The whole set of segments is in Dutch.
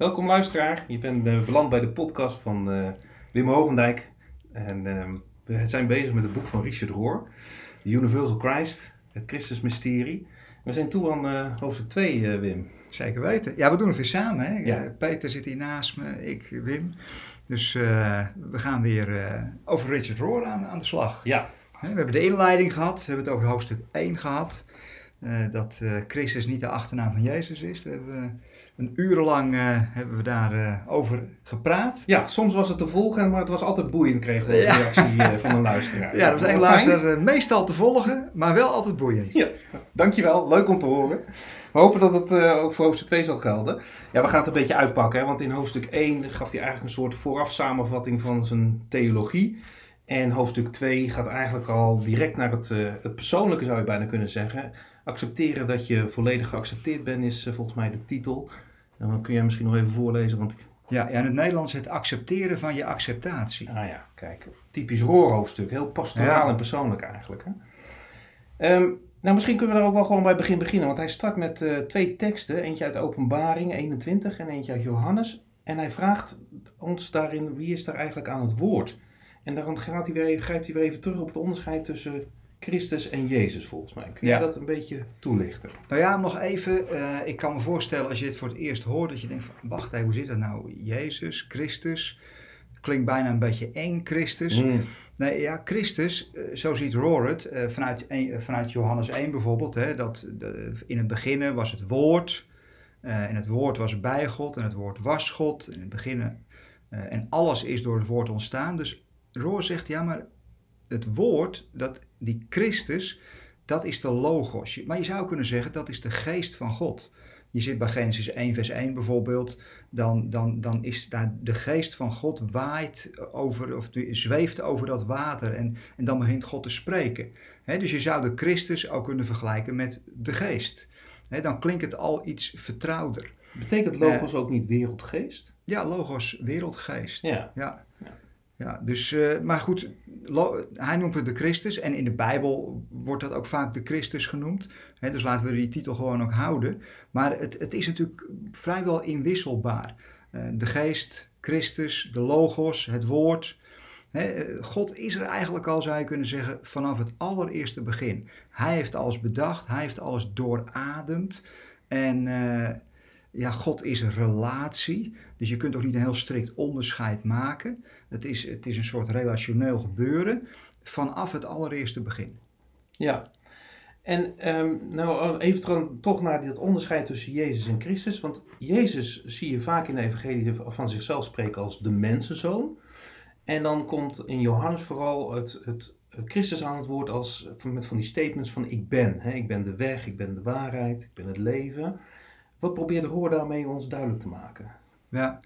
Welkom luisteraar, je bent uh, beland bij de podcast van uh, Wim Hogendijk. En uh, we zijn bezig met het boek van Richard Rohr, The Universal Christ, het Christusmysterie. We zijn toe aan uh, hoofdstuk 2, Wim. Zeker weten. Ja, we doen het weer samen. Hè? Ja. Peter zit hier naast me, ik, Wim. Dus we gaan weer over Richard Rohr aan, aan de slag. Ja. We hebben de inleiding gehad, we hebben het over hoofdstuk 1 gehad. dat Christus niet de achternaam van Jezus is. Daar hebben we een urenlang uh, hebben we daarover uh, over gepraat. Ja, soms was het te volgen, maar het was altijd boeiend, kregen we als ja. reactie uh, van een luisteraar. Ja, dat was een luisteraar meestal te volgen, maar wel altijd boeiend. Ja, dankjewel. Leuk om te horen. We hopen dat het ook voor hoofdstuk 2 zal gelden. Ja, we gaan het een beetje uitpakken, hè, want in hoofdstuk 1 gaf hij eigenlijk een soort vooraf samenvatting van zijn theologie. En hoofdstuk 2 gaat eigenlijk al direct naar het, het persoonlijke, zou je bijna kunnen zeggen. Accepteren dat je volledig geaccepteerd bent, is volgens mij de titel. Dan kun jij misschien nog even voorlezen, want ik... Ja, in het Nederlands het accepteren van je acceptatie. Ah ja, kijk. Typisch roorhoofdstuk. Heel pastoraal en persoonlijk eigenlijk. Hè? Um, nou, misschien kunnen we daar ook wel gewoon bij begin beginnen. Want hij start met uh, twee teksten. Eentje uit Openbaring 21 en eentje uit Johannes. En hij vraagt ons daarin, wie is daar eigenlijk aan het woord? En dan gaat hij weer, grijpt hij weer even terug op het onderscheid tussen Christus en Jezus volgens mij. Kun jij dat een beetje toelichten? Nou ja, nog even. Uh, ik kan me voorstellen als je dit voor het eerst hoort, dat je denkt van, wacht even, hoe zit dat nou? Jezus, Christus, klinkt bijna een beetje eng, Christus. Mm. Nee, ja, Christus, uh, zo ziet Rohr het, uh, vanuit, vanuit Johannes 1 bijvoorbeeld, hè, dat de, in het begin was het woord, en het woord was bij God, en het woord was God, in het begin, en alles is door het woord ontstaan. Dus Rohr zegt, ja, maar het woord, dat, die Christus, dat is de logos. Maar je zou kunnen zeggen, dat is de geest van God. Je zit bij Genesis 1, vers 1 bijvoorbeeld, dan, dan, dan is daar de geest van God waait over, of zweeft over dat water en, en dan begint God te spreken. dus je zou de Christus ook kunnen vergelijken met de geest. dan klinkt het al iets vertrouwder. Betekent logos ook niet wereldgeest? Ja, logos wereldgeest. Ja. ja. Ja, dus, uh, maar goed, hij noemt het de Christus en in de Bijbel wordt dat ook vaak de Christus genoemd. dus laten we die titel gewoon ook houden. Maar het, het is natuurlijk vrijwel inwisselbaar. Uh, de geest, Christus, de logos, het woord. God is er eigenlijk al, zou je kunnen zeggen, vanaf het allereerste begin. Hij heeft alles bedacht, hij heeft alles doorademd. En ja, God is relatie. Dus je kunt ook niet een heel strikt onderscheid maken. Het is, het is een soort relationeel gebeuren vanaf het allereerste begin. Ja, en um, nou even toch naar dit onderscheid tussen Jezus en Christus. Want Jezus zie je vaak in de evangelie van zichzelf spreken als de mensenzoon. En dan komt in Johannes vooral het, het Christus aan het woord als, met van die statements van ik ben. Hè? Ik ben de weg, ik ben de waarheid, ik ben het leven. Wat probeert Roor daarmee ons duidelijk te maken? Ja,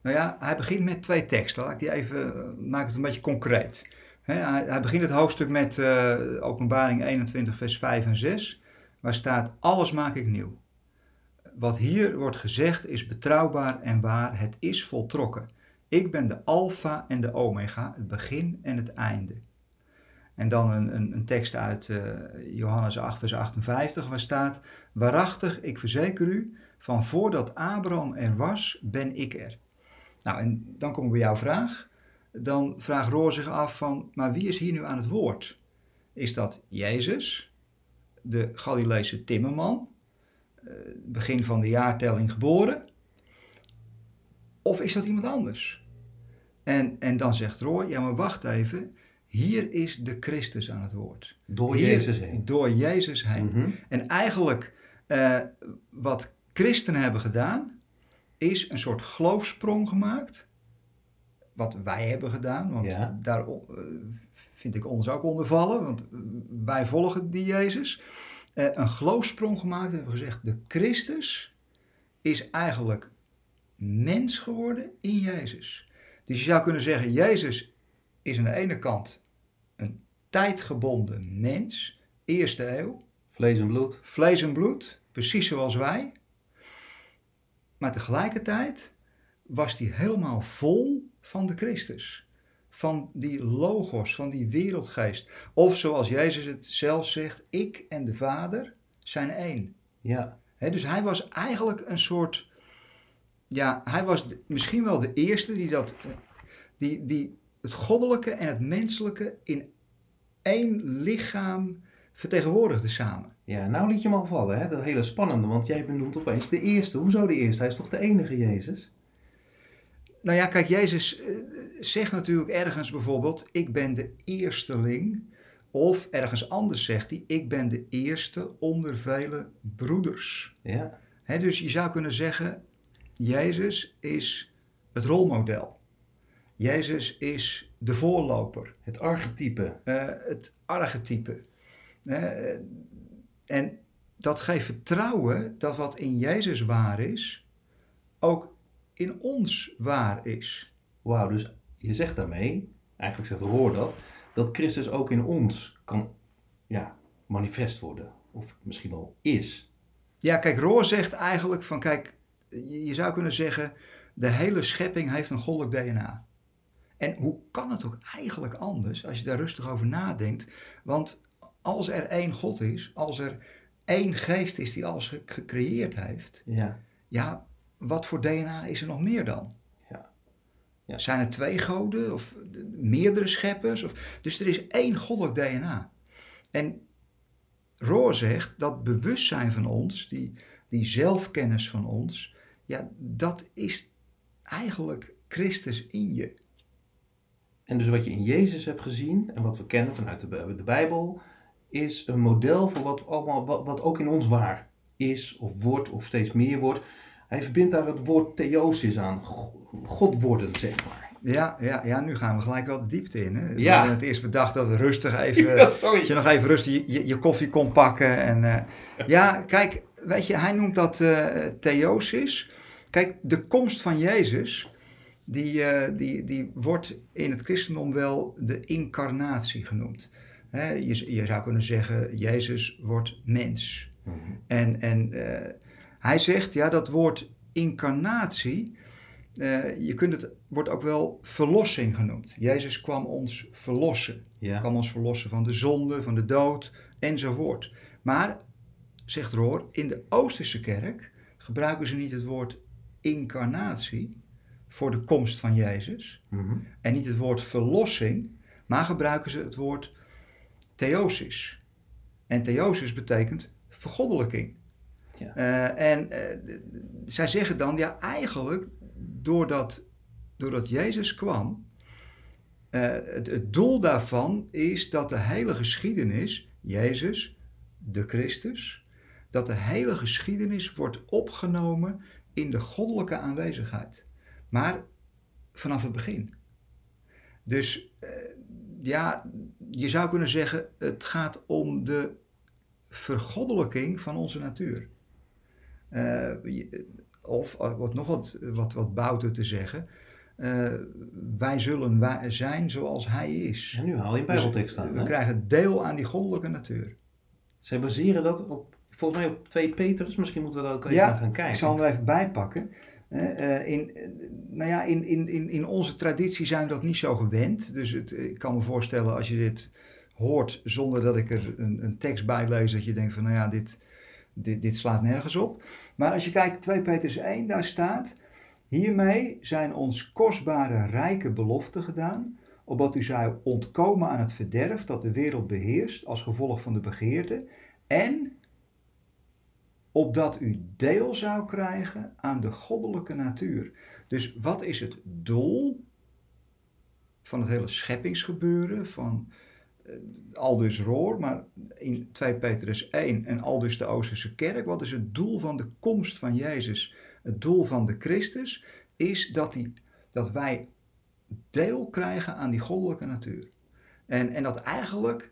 nou ja, hij begint met twee teksten. Laat ik die even, uh, maak het een beetje concreet. hij, hij, begint het hoofdstuk met uh, openbaring 21 vers 5 en 6. Waar staat, alles maak ik nieuw. Wat hier wordt gezegd is betrouwbaar en waar. Het is voltrokken. Ik ben de alfa en de omega, het begin en het einde. En dan een, een, een tekst uit uh, Johannes 8, vers 58, waar staat: Waarachtig, ik verzeker u, van voordat Abraham er was, ben ik er. Nou, en dan komen we bij jouw vraag. Dan vraagt Roor zich af van, maar wie is hier nu aan het woord? Is dat Jezus, de Galileese timmerman, uh, begin van de jaartelling geboren? Of is dat iemand anders? En, en dan zegt Roor, ja maar wacht even, hier is de Christus aan het woord. Door Jezus heen. Door Jezus heen. Mhm. En eigenlijk uh, wat christenen hebben gedaan, is een soort geloofsprong gemaakt. Wat wij hebben gedaan, want daar uh, vind ik ons ook onder vallen, want wij volgen die Jezus. Uh, een geloofsprong gemaakt en hebben gezegd, de Christus is eigenlijk mens geworden in Jezus. Dus je zou kunnen zeggen, Jezus is aan de ene kant een tijdgebonden mens, eerste eeuw. Vlees en bloed. Vlees en bloed, precies zoals wij. Maar tegelijkertijd was hij helemaal vol van de Christus. Van die logos, van die wereldgeest. Of zoals Jezus het zelf zegt, ik en de Vader zijn één. Ja. dus hij was eigenlijk een soort ja, hij was misschien wel de eerste die, dat, die, die het goddelijke en het menselijke in één lichaam vertegenwoordigde samen. Ja, nou liet je hem al vallen, hè? dat hele spannende, want jij benoemt opeens de eerste. Hoezo de eerste? Hij is toch de enige Jezus? Nou ja, kijk, Jezus eh, zegt natuurlijk ergens bijvoorbeeld, ik ben de eersteling. Of ergens anders zegt hij, ik ben de eerste onder vele broeders. Ja, Hè, dus je zou kunnen zeggen, Jezus is het rolmodel. Jezus is de voorloper, het archetype. eh, het archetype. En dat geeft vertrouwen dat wat in Jezus waar is, ook in ons waar is. Wauw, dus je zegt daarmee, eigenlijk zegt hoor dat, dat Christus ook in ons kan ja, manifest worden. Of misschien wel is. Ja, kijk, Roor zegt eigenlijk van, kijk, je je zou kunnen zeggen, de hele schepping heeft een goddelijk DNA. En hoe kan het ook eigenlijk anders als je daar rustig over nadenkt? Want als er één God is, als er één geest is die alles ge- gecreëerd heeft, Ja, ja, wat voor DNA is er nog meer dan? Ja. Ja. Zijn er twee goden of meerdere scheppers? Of, dus er is één goddelijk DNA. En Roor zegt dat bewustzijn van ons, die, die zelfkennis van ons, ja, dat is eigenlijk Christus in je. En dus wat je in Jezus hebt gezien en wat we kennen vanuit de, de Bijbel, is een model voor wat, allemaal, wat, wat ook in ons waar is of wordt of steeds meer wordt. Hij verbindt daar het woord theosis aan, Go- God worden, zeg maar. Ja, ja, ja, nu gaan we gelijk wel de diepte in. Hè? We Ja. het eerst bedacht dat we rustig even, Ja, dat je nog even rustig je, je, je koffie kon pakken. En, eh, ja, kijk, weet je, hij noemt dat eh theosis. Kijk, de komst van Jezus, die, eh, die, die wordt in het christendom wel de incarnatie genoemd. Hè, je, je zou kunnen zeggen, Jezus wordt mens. Mhm. En, en eh, hij zegt, ja, dat woord incarnatie, eh, je kunt het, wordt ook wel verlossing genoemd. Jezus kwam ons verlossen. Ja. kwam ons verlossen van de zonde, van de dood enzovoort. Maar, zegt Roor, in de Oosterse kerk gebruiken ze niet het woord incarnatie voor de komst van Jezus. Mhm. En niet het woord verlossing, maar gebruiken ze het woord theosis. En theosis betekent vergoddelijking. Ja. Eh, en eh, zij zeggen dan, ja eigenlijk, doordat, doordat Jezus kwam, eh, het, het doel daarvan is dat de hele geschiedenis, Jezus, de Christus, dat de hele geschiedenis wordt opgenomen in de goddelijke aanwezigheid. Maar vanaf het begin. Dus ja, je zou kunnen zeggen, het gaat om de vergoddelijking van onze natuur. Je- of eh, wat nog wat, wat, wat bouter te zeggen, eh, wij zullen wa- zijn zoals hij is. En nu haal je een Dus bijbeltekst aan. we hè? krijgen deel aan die goddelijke natuur. Zij baseren dat op, volgens mij op 2 Petrus. Misschien moeten we daar ook even Ja, naar gaan kijken. Ik zal hem er even bij pakken. Eh, eh, in, eh, nou ja, in, in, in, onze traditie zijn we dat niet zo gewend. Dus het, ik kan me voorstellen als je dit hoort zonder dat ik er een, een tekst bij lees, dat je denkt van nou ja, dit, dit, dit slaat nergens op. Maar als je kijkt 2 Petrus 1, daar staat, hiermee zijn ons kostbare rijke beloften gedaan, opdat u zou ontkomen aan het verderf dat de wereld beheerst als gevolg van de begeerte en opdat u deel zou krijgen aan de goddelijke natuur. Dus wat is het doel van het hele scheppingsgebeuren, van eh, Aldus Roor, maar in 2 Petrus 1 en Aldus de Oosterse Kerk, wat is het doel van de komst van Jezus? Het doel van de Christus is dat, die, dat wij deel krijgen aan die goddelijke natuur. En, en dat eigenlijk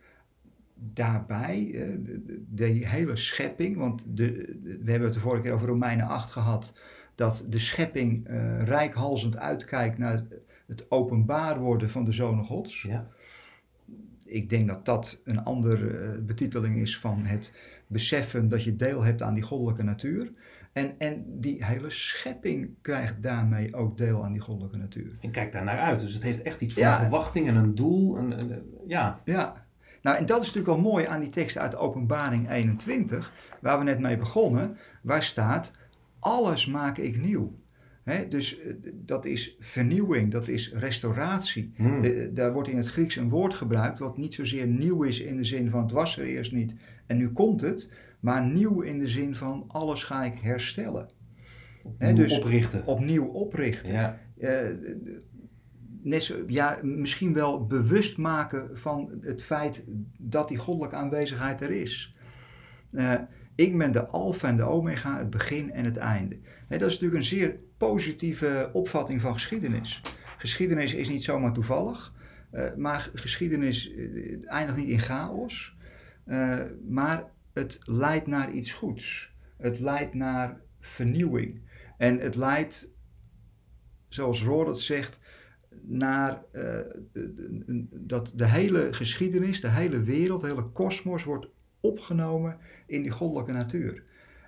daarbij, eh, de, de- hele schepping, want de, we hebben het de vorige keer over Romeinen 8 gehad, dat de schepping eh rijkhalsend uitkijkt naar het openbaar worden van de Zonen Gods. Ja. Ik denk dat dat een andere betiteling is van het beseffen dat je deel hebt aan die goddelijke natuur. En, en die hele schepping krijgt daarmee ook deel aan die goddelijke natuur. En kijk daar naar uit. Dus het heeft echt iets van Ja. een verwachting en een doel. En, en- ja, Ja, nou en dat is natuurlijk wel mooi aan die tekst uit Openbaring 21, waar we net mee begonnen, waar staat, alles maak ik nieuw. Dus eh, dat is vernieuwing, dat is restauratie. Hmm. De- daar wordt in het Grieks een woord gebruikt wat niet zozeer nieuw is in de zin van het was er eerst niet en nu komt het, maar nieuw in de zin van alles ga ik herstellen. Opnieuw dus oprichten. Opnieuw oprichten. Ja. Eh, ja, misschien wel bewust maken van het feit dat die goddelijke aanwezigheid er is. Eh, ik ben de alfa en de omega, het begin en het einde. Dat is natuurlijk een zeer positieve opvatting van geschiedenis. Geschiedenis is niet zomaar toevallig, eh, maar geschiedenis eh, eindigt niet in chaos, maar het leidt naar iets goeds. Het leidt naar vernieuwing. En het leidt, zoals het zegt, naar eh, de- de- dat de hele geschiedenis, de hele wereld, de hele kosmos wordt opgenomen in die goddelijke natuur.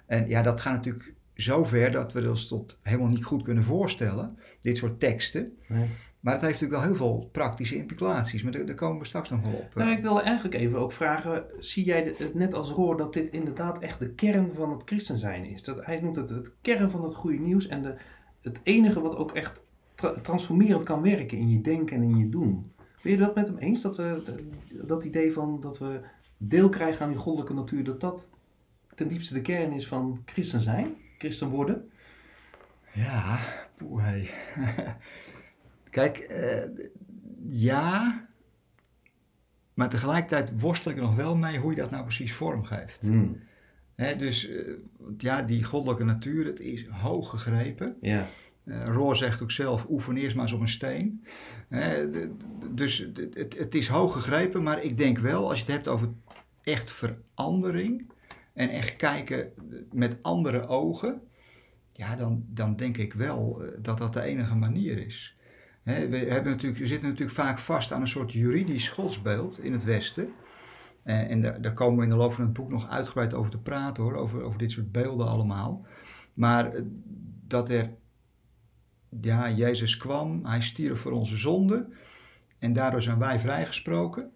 En ja, dat gaat natuurlijk zo ver dat we ons tot helemaal niet goed kunnen voorstellen, dit soort teksten. Nee. Maar het heeft natuurlijk wel heel veel praktische implicaties, maar daar, daar komen we straks nog wel op. Nou, ik wil eigenlijk even ook vragen, zie jij het net als Roor dat dit inderdaad echt de kern van het christen zijn is? Dat, hij noemt het het kern van het goede nieuws en de, het enige wat ook echt tra- transformerend kan werken in je denken en in je doen. Ben je dat met hem eens? Dat, we, dat idee van dat we deel krijgen aan die goddelijke natuur, dat dat ten diepste de kern is van christen zijn, christen worden? Ja, poeh, hey. Kijk, eh, ja, maar tegelijkertijd worstel ik er nog wel mee hoe je dat nou precies vormgeeft. Hè, dus eh, ja, die goddelijke natuur, het is hoog gegrepen. Ja. Eh Roor zegt ook zelf, oefen eerst maar eens op een steen. Dus het, het is hoog gegrepen, maar ik denk wel, als je het hebt over echt verandering en echt kijken met andere ogen, ja, dan, dan denk ik wel eh, dat dat de enige manier is. We, hebben natuurlijk, we zitten natuurlijk vaak vast aan een soort juridisch godsbeeld in het Westen. En, en daar, daar komen we in de loop van het boek nog uitgebreid over te praten hoor, over, over dit soort beelden allemaal. Maar eh, dat er, ja, Jezus kwam, hij stierf voor onze zonden en daardoor zijn wij vrijgesproken.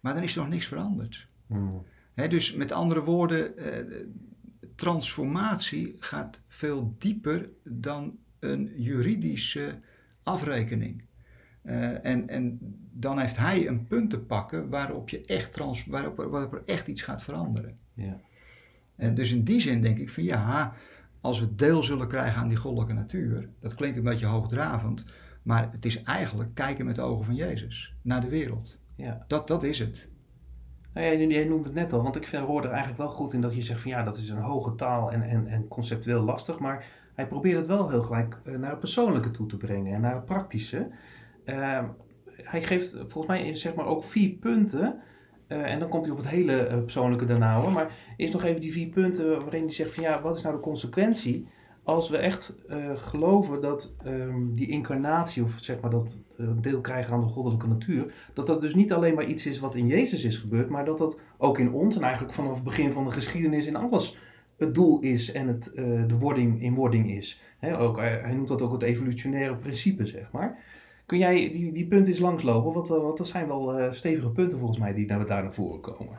Maar dan is er nog niks veranderd. Hmm. Dus met andere woorden, eh, transformatie gaat veel dieper dan een juridische afrekening. Eh, en, en dan heeft hij een punt te pakken waarop, je echt trans, waarop, waarop er echt iets gaat veranderen. Ja. En dus in die zin denk ik van ja, als we deel zullen krijgen aan die goddelijke natuur, dat klinkt een beetje hoogdravend, maar het is eigenlijk kijken met de ogen van Jezus naar de wereld. Ja. Dat, dat is het. Nou ja, jij noemde het net al, want ik vind Roor er eigenlijk wel goed in dat je zegt van ja, dat is een hoge taal en, en, en conceptueel lastig, maar hij probeert het wel heel gelijk eh, naar het persoonlijke toe te brengen en naar het praktische. Ehm, hij geeft volgens mij zeg maar ook vier punten en dan komt hij op het hele eh, persoonlijke daarna hoor, maar eerst nog even die vier punten waarin hij zegt van ja, wat is nou de consequentie als we echt eh, geloven dat ehm, die incarnatie of zeg maar dat eh, deel krijgen aan de goddelijke natuur, dat dat dus niet alleen maar iets is wat in Jezus is gebeurd, maar dat dat ook in ons en eigenlijk vanaf het begin van de geschiedenis in alles het doel is en het, eh, de wording in wording is. Ook, hij noemt dat ook het evolutionaire principe, zeg maar. Kun jij die, die punten eens langslopen? Want, eh, want dat zijn wel eh, stevige punten volgens mij die nou, daar naar voren komen.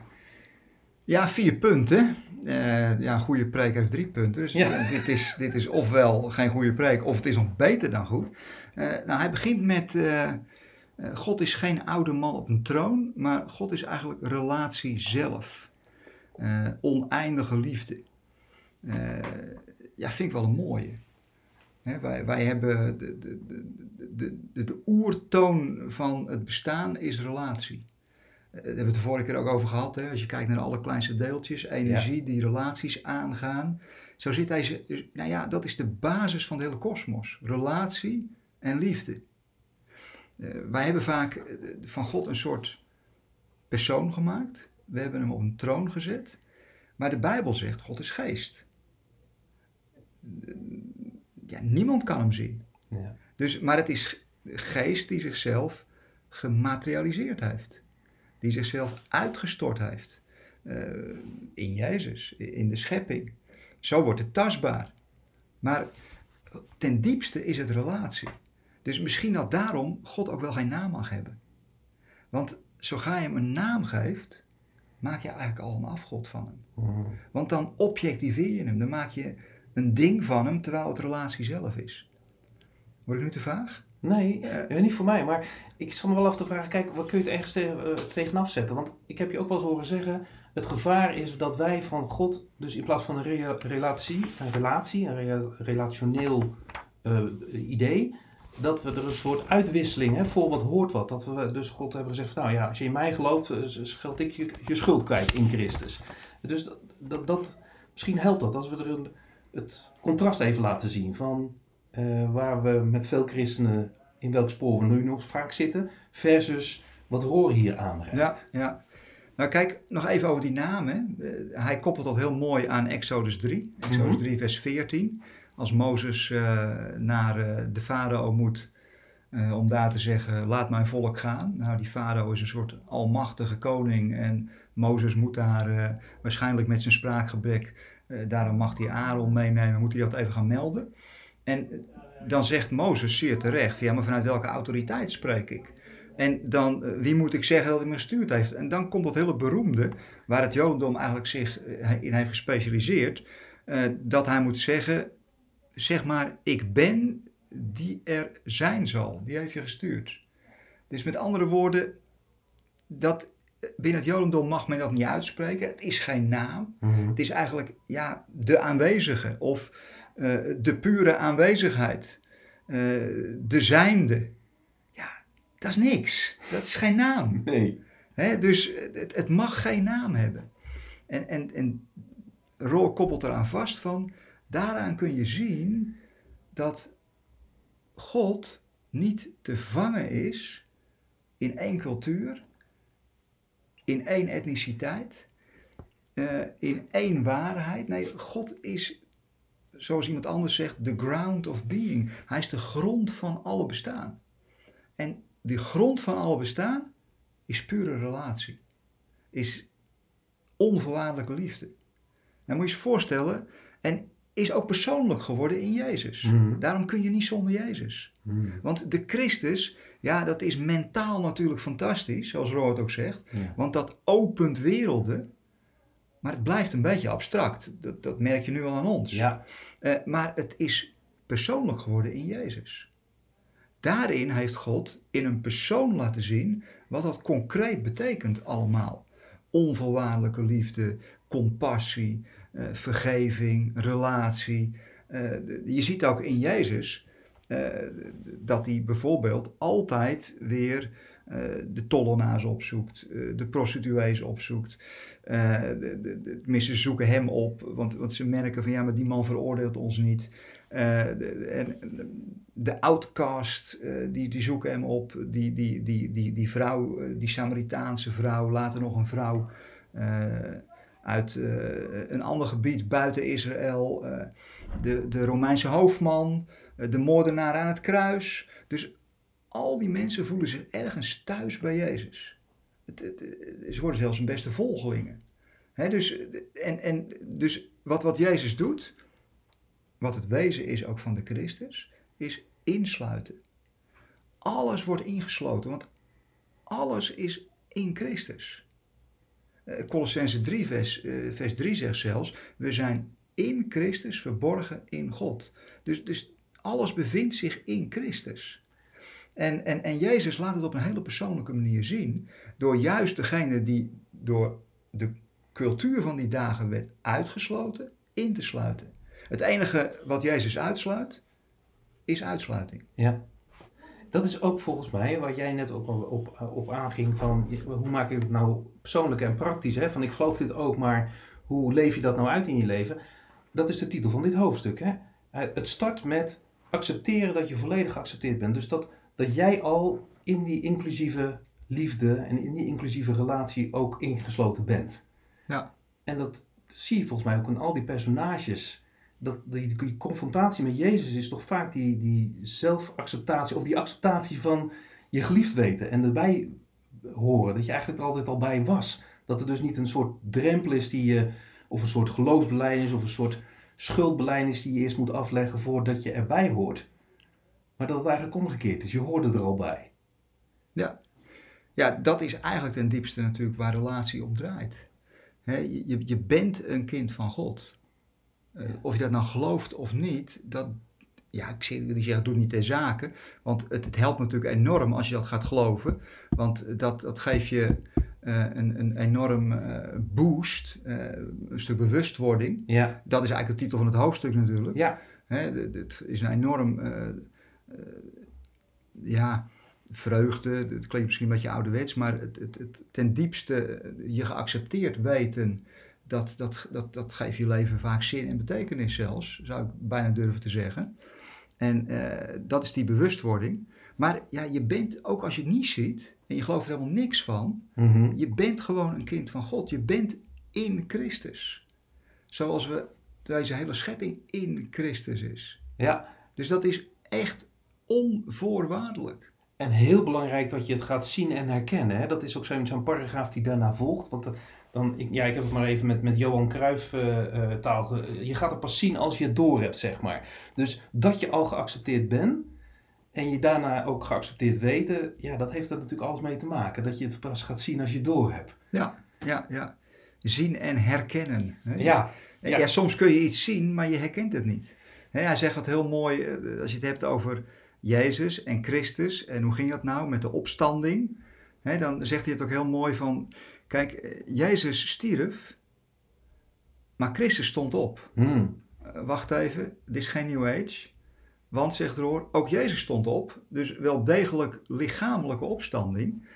Ja, vier punten. Eh, ja, een goede preek heeft drie punten. Dus Ja. dit, is, dit is ofwel geen goede preek, of het is nog beter dan goed. Nou, hij begint met: God is geen oude man op een troon, maar God is eigenlijk relatie zelf. Oneindige liefde. Ja, vind ik wel een mooie. Wij, wij hebben de, de, de, de, de, oertoon van het bestaan is relatie. Eh, Daar hebben we het de vorige keer ook over gehad. Hè? Als je kijkt naar de allerkleinste deeltjes, energie die relaties aangaan. Zo zit hij, dus, nou ja, dat is de basis van de hele kosmos. Relatie en liefde. Eh, wij hebben vaak eh, van God een soort persoon gemaakt. We hebben hem op een troon gezet. Maar de Bijbel zegt, God is geest. Ja, niemand kan hem zien. Ja. Dus, maar het is geest die zichzelf gematerialiseerd heeft. Die zichzelf uitgestort heeft. eh, in Jezus, in de schepping. Zo wordt het tastbaar. Maar ten diepste is het relatie. Dus misschien dat daarom God ook wel geen naam mag hebben. Want zo ga je hem een naam geeft, maak je eigenlijk al een afgod van hem. Mhm. Want dan objectiveer je hem. Dan maak je een ding van hem terwijl het relatie zelf is. Word ik nu te vaag? Nee, Eh. niet voor mij. Maar ik zat me wel af te vragen, kijk, wat kun je het ergens te- eh, tegenaf zetten? Want ik heb je ook wel eens horen zeggen, het gevaar is dat wij van God, dus in plaats van een relatie, een relatie, een relationeel eh, idee, dat we er een soort uitwisseling, hè, voor wat hoort wat. Dat we dus God hebben gezegd, van, nou ja, als je in mij gelooft, scheld ik je, je schuld kwijt in Christus. Dus dat, dat, dat, misschien helpt dat als we er een, het contrast even laten zien van eh, waar we met veel christenen in welk spoor we nu nog vaak zitten, versus wat Roor hier aanreikt. Ja, ja. Nou kijk, nog even over die naam. Hè. Eh, hij koppelt dat heel mooi aan Exodus 3. Exodus Mhm. 3 vers 14. Als Mozes eh, naar de farao moet om daar te zeggen, laat mijn volk gaan. Nou, die farao is een soort almachtige koning en Mozes moet daar waarschijnlijk met zijn spraakgebrek, daarom mag hij Aaron meenemen, moet hij dat even gaan melden. En eh, dan zegt Mozes zeer terecht, ja, maar vanuit welke autoriteit spreek ik? En dan, eh, wie moet ik zeggen dat hij me gestuurd heeft? En dan komt dat hele beroemde, waar het Jodendom eigenlijk zich eh, in heeft gespecialiseerd, eh, dat hij moet zeggen, zeg maar, ik ben die er zijn zal. Die heeft je gestuurd. Dus met andere woorden, dat, binnen het Jodendom mag men dat niet uitspreken. Het is geen naam. Mhm. Het is eigenlijk ja, de aanwezige of eh, de pure aanwezigheid. Eh, de zijnde. Ja, dat is niks. Dat is geen naam. Nee. Hè, dus het, het mag geen naam hebben. En, en, en Roor koppelt eraan vast van, daaraan kun je zien dat God niet te vangen is in één cultuur, in één etniciteit, eh, in één waarheid. Nee, God is, zoals iemand anders zegt, the ground of being. Hij is de grond van alle bestaan. En de grond van alle bestaan is pure relatie. Is onvoorwaardelijke liefde. Nou moet je je voorstellen, en is ook persoonlijk geworden in Jezus. Mhm. Daarom kun je niet zonder Jezus. Mhm. Want de Christus, ja, dat is mentaal natuurlijk fantastisch, zoals Rood ook zegt. Ja. Want dat opent werelden, maar het blijft een beetje abstract. Dat, dat merk je nu al aan ons. ja. Eh, maar het is persoonlijk geworden in Jezus. Daarin heeft God in een persoon laten zien wat dat concreet betekent allemaal. Onvoorwaardelijke liefde, compassie, eh, vergeving, relatie. Eh, je ziet ook in Jezus dat hij bijvoorbeeld altijd weer eh, de tollenaars opzoekt, eh, de prostituees opzoekt. Eh, de, de, tenminste, ze zoeken hem op, want, want ze merken van ja, maar die man veroordeelt ons niet. Eh, de, de outcast, eh, die, die zoeken hem op. Die, die, die, die, die vrouw, eh, die Samaritaanse vrouw, later nog een vrouw eh, uit eh, een ander gebied buiten Israël. eh, de, de Romeinse hoofdman, eh, de moordenaar aan het kruis. Dus al die mensen voelen zich ergens thuis bij Jezus. Het, het- ze worden zelfs zijn beste volgelingen. Dus, en, en, dus wat, wat Jezus doet, wat het wezen is ook van de Christus, is insluiten. Alles wordt ingesloten, want alles is in Christus. Eh, Colossense 3, vers, eh, vers 3 zegt zelfs, we zijn in Christus verborgen in God. Dus, dus alles bevindt zich in Christus. En, en, en Jezus laat het op een hele persoonlijke manier zien, door juist degene die door de cultuur van die dagen werd uitgesloten, in te sluiten. Het enige wat Jezus uitsluit, is uitsluiting. Ja. Dat is ook volgens mij waar jij net ook al op, op aanging van hoe maak ik het nou persoonlijk en praktisch. Hè? Van ik geloof dit ook, maar hoe leef je dat nou uit in je leven? Dat is de titel van dit hoofdstuk. Hè? Eh, Het start met accepteren dat je volledig geaccepteerd bent. Dus dat, dat jij al in die inclusieve liefde en in die inclusieve relatie ook ingesloten bent. Ja. En dat zie je volgens mij ook in al die personages. Dat die, die confrontatie met Jezus is toch vaak die, die zelfacceptatie of die acceptatie van je geliefd weten en erbij horen. Dat je eigenlijk er altijd al bij was. Dat er dus niet een soort drempel is die je, of een soort geloofsbelijdenis of een soort schuldbelijdenis die je eerst moet afleggen voordat je erbij hoort. Maar dat het eigenlijk omgekeerd is. Je hoorde er al bij. Ja. ja, dat is eigenlijk ten diepste natuurlijk waar relatie om draait. Je, je- bent een kind van God. Eh. Of je dat nou gelooft of niet, dat ja, ik zie niet zeggen, doe niet ter zake. Want het, het helpt natuurlijk enorm als je dat gaat geloven. Want dat, dat geeft je eh, een, een enorm eh, boost, eh, een stuk bewustwording. Ja. Dat is eigenlijk de titel van het hoofdstuk natuurlijk. Ja. Het is een enorm, ja, vreugde. Het klinkt misschien een beetje ouderwets, maar het, het, het, ten diepste je geaccepteerd weten, dat, dat, dat, dat geeft je leven vaak zin en betekenis zelfs, zou ik bijna durven te zeggen. En dat is die bewustwording. Maar ja, je bent, ook als je het niet ziet en je gelooft er helemaal niks van, Mhm. je bent gewoon een kind van God. Je bent in Christus. Zoals we deze hele schepping in Christus is. Ja. Dus dat is echt onvoorwaardelijk. En heel belangrijk dat je het gaat zien en herkennen. Hè? Dat is ook zo'n paragraaf die daarna volgt. Want eh, dan, ik, ja, ik heb het maar even met, met Johan Cruijff eh, eh, taal. Je gaat het pas zien als je het door hebt, zeg maar. Dus dat je al geaccepteerd bent en je daarna ook geaccepteerd weten, ja, dat heeft er natuurlijk alles mee te maken. Dat je het pas gaat zien als je het door hebt. Ja, ja, ja. Zien en herkennen. hè. Ja, ja. ja, soms kun je iets zien, maar je herkent het niet. Hè, hij zegt het heel mooi, eh, als je het hebt over Jezus en Christus. En hoe ging dat nou met de opstanding? Hè, dan zegt hij het ook heel mooi van, kijk, eh, Jezus stierf, maar Christus stond op. Hmm. Eh, wacht even, dit is geen New Age. Want, zegt Roor, ook Jezus stond op. Dus wel degelijk lichamelijke opstanding.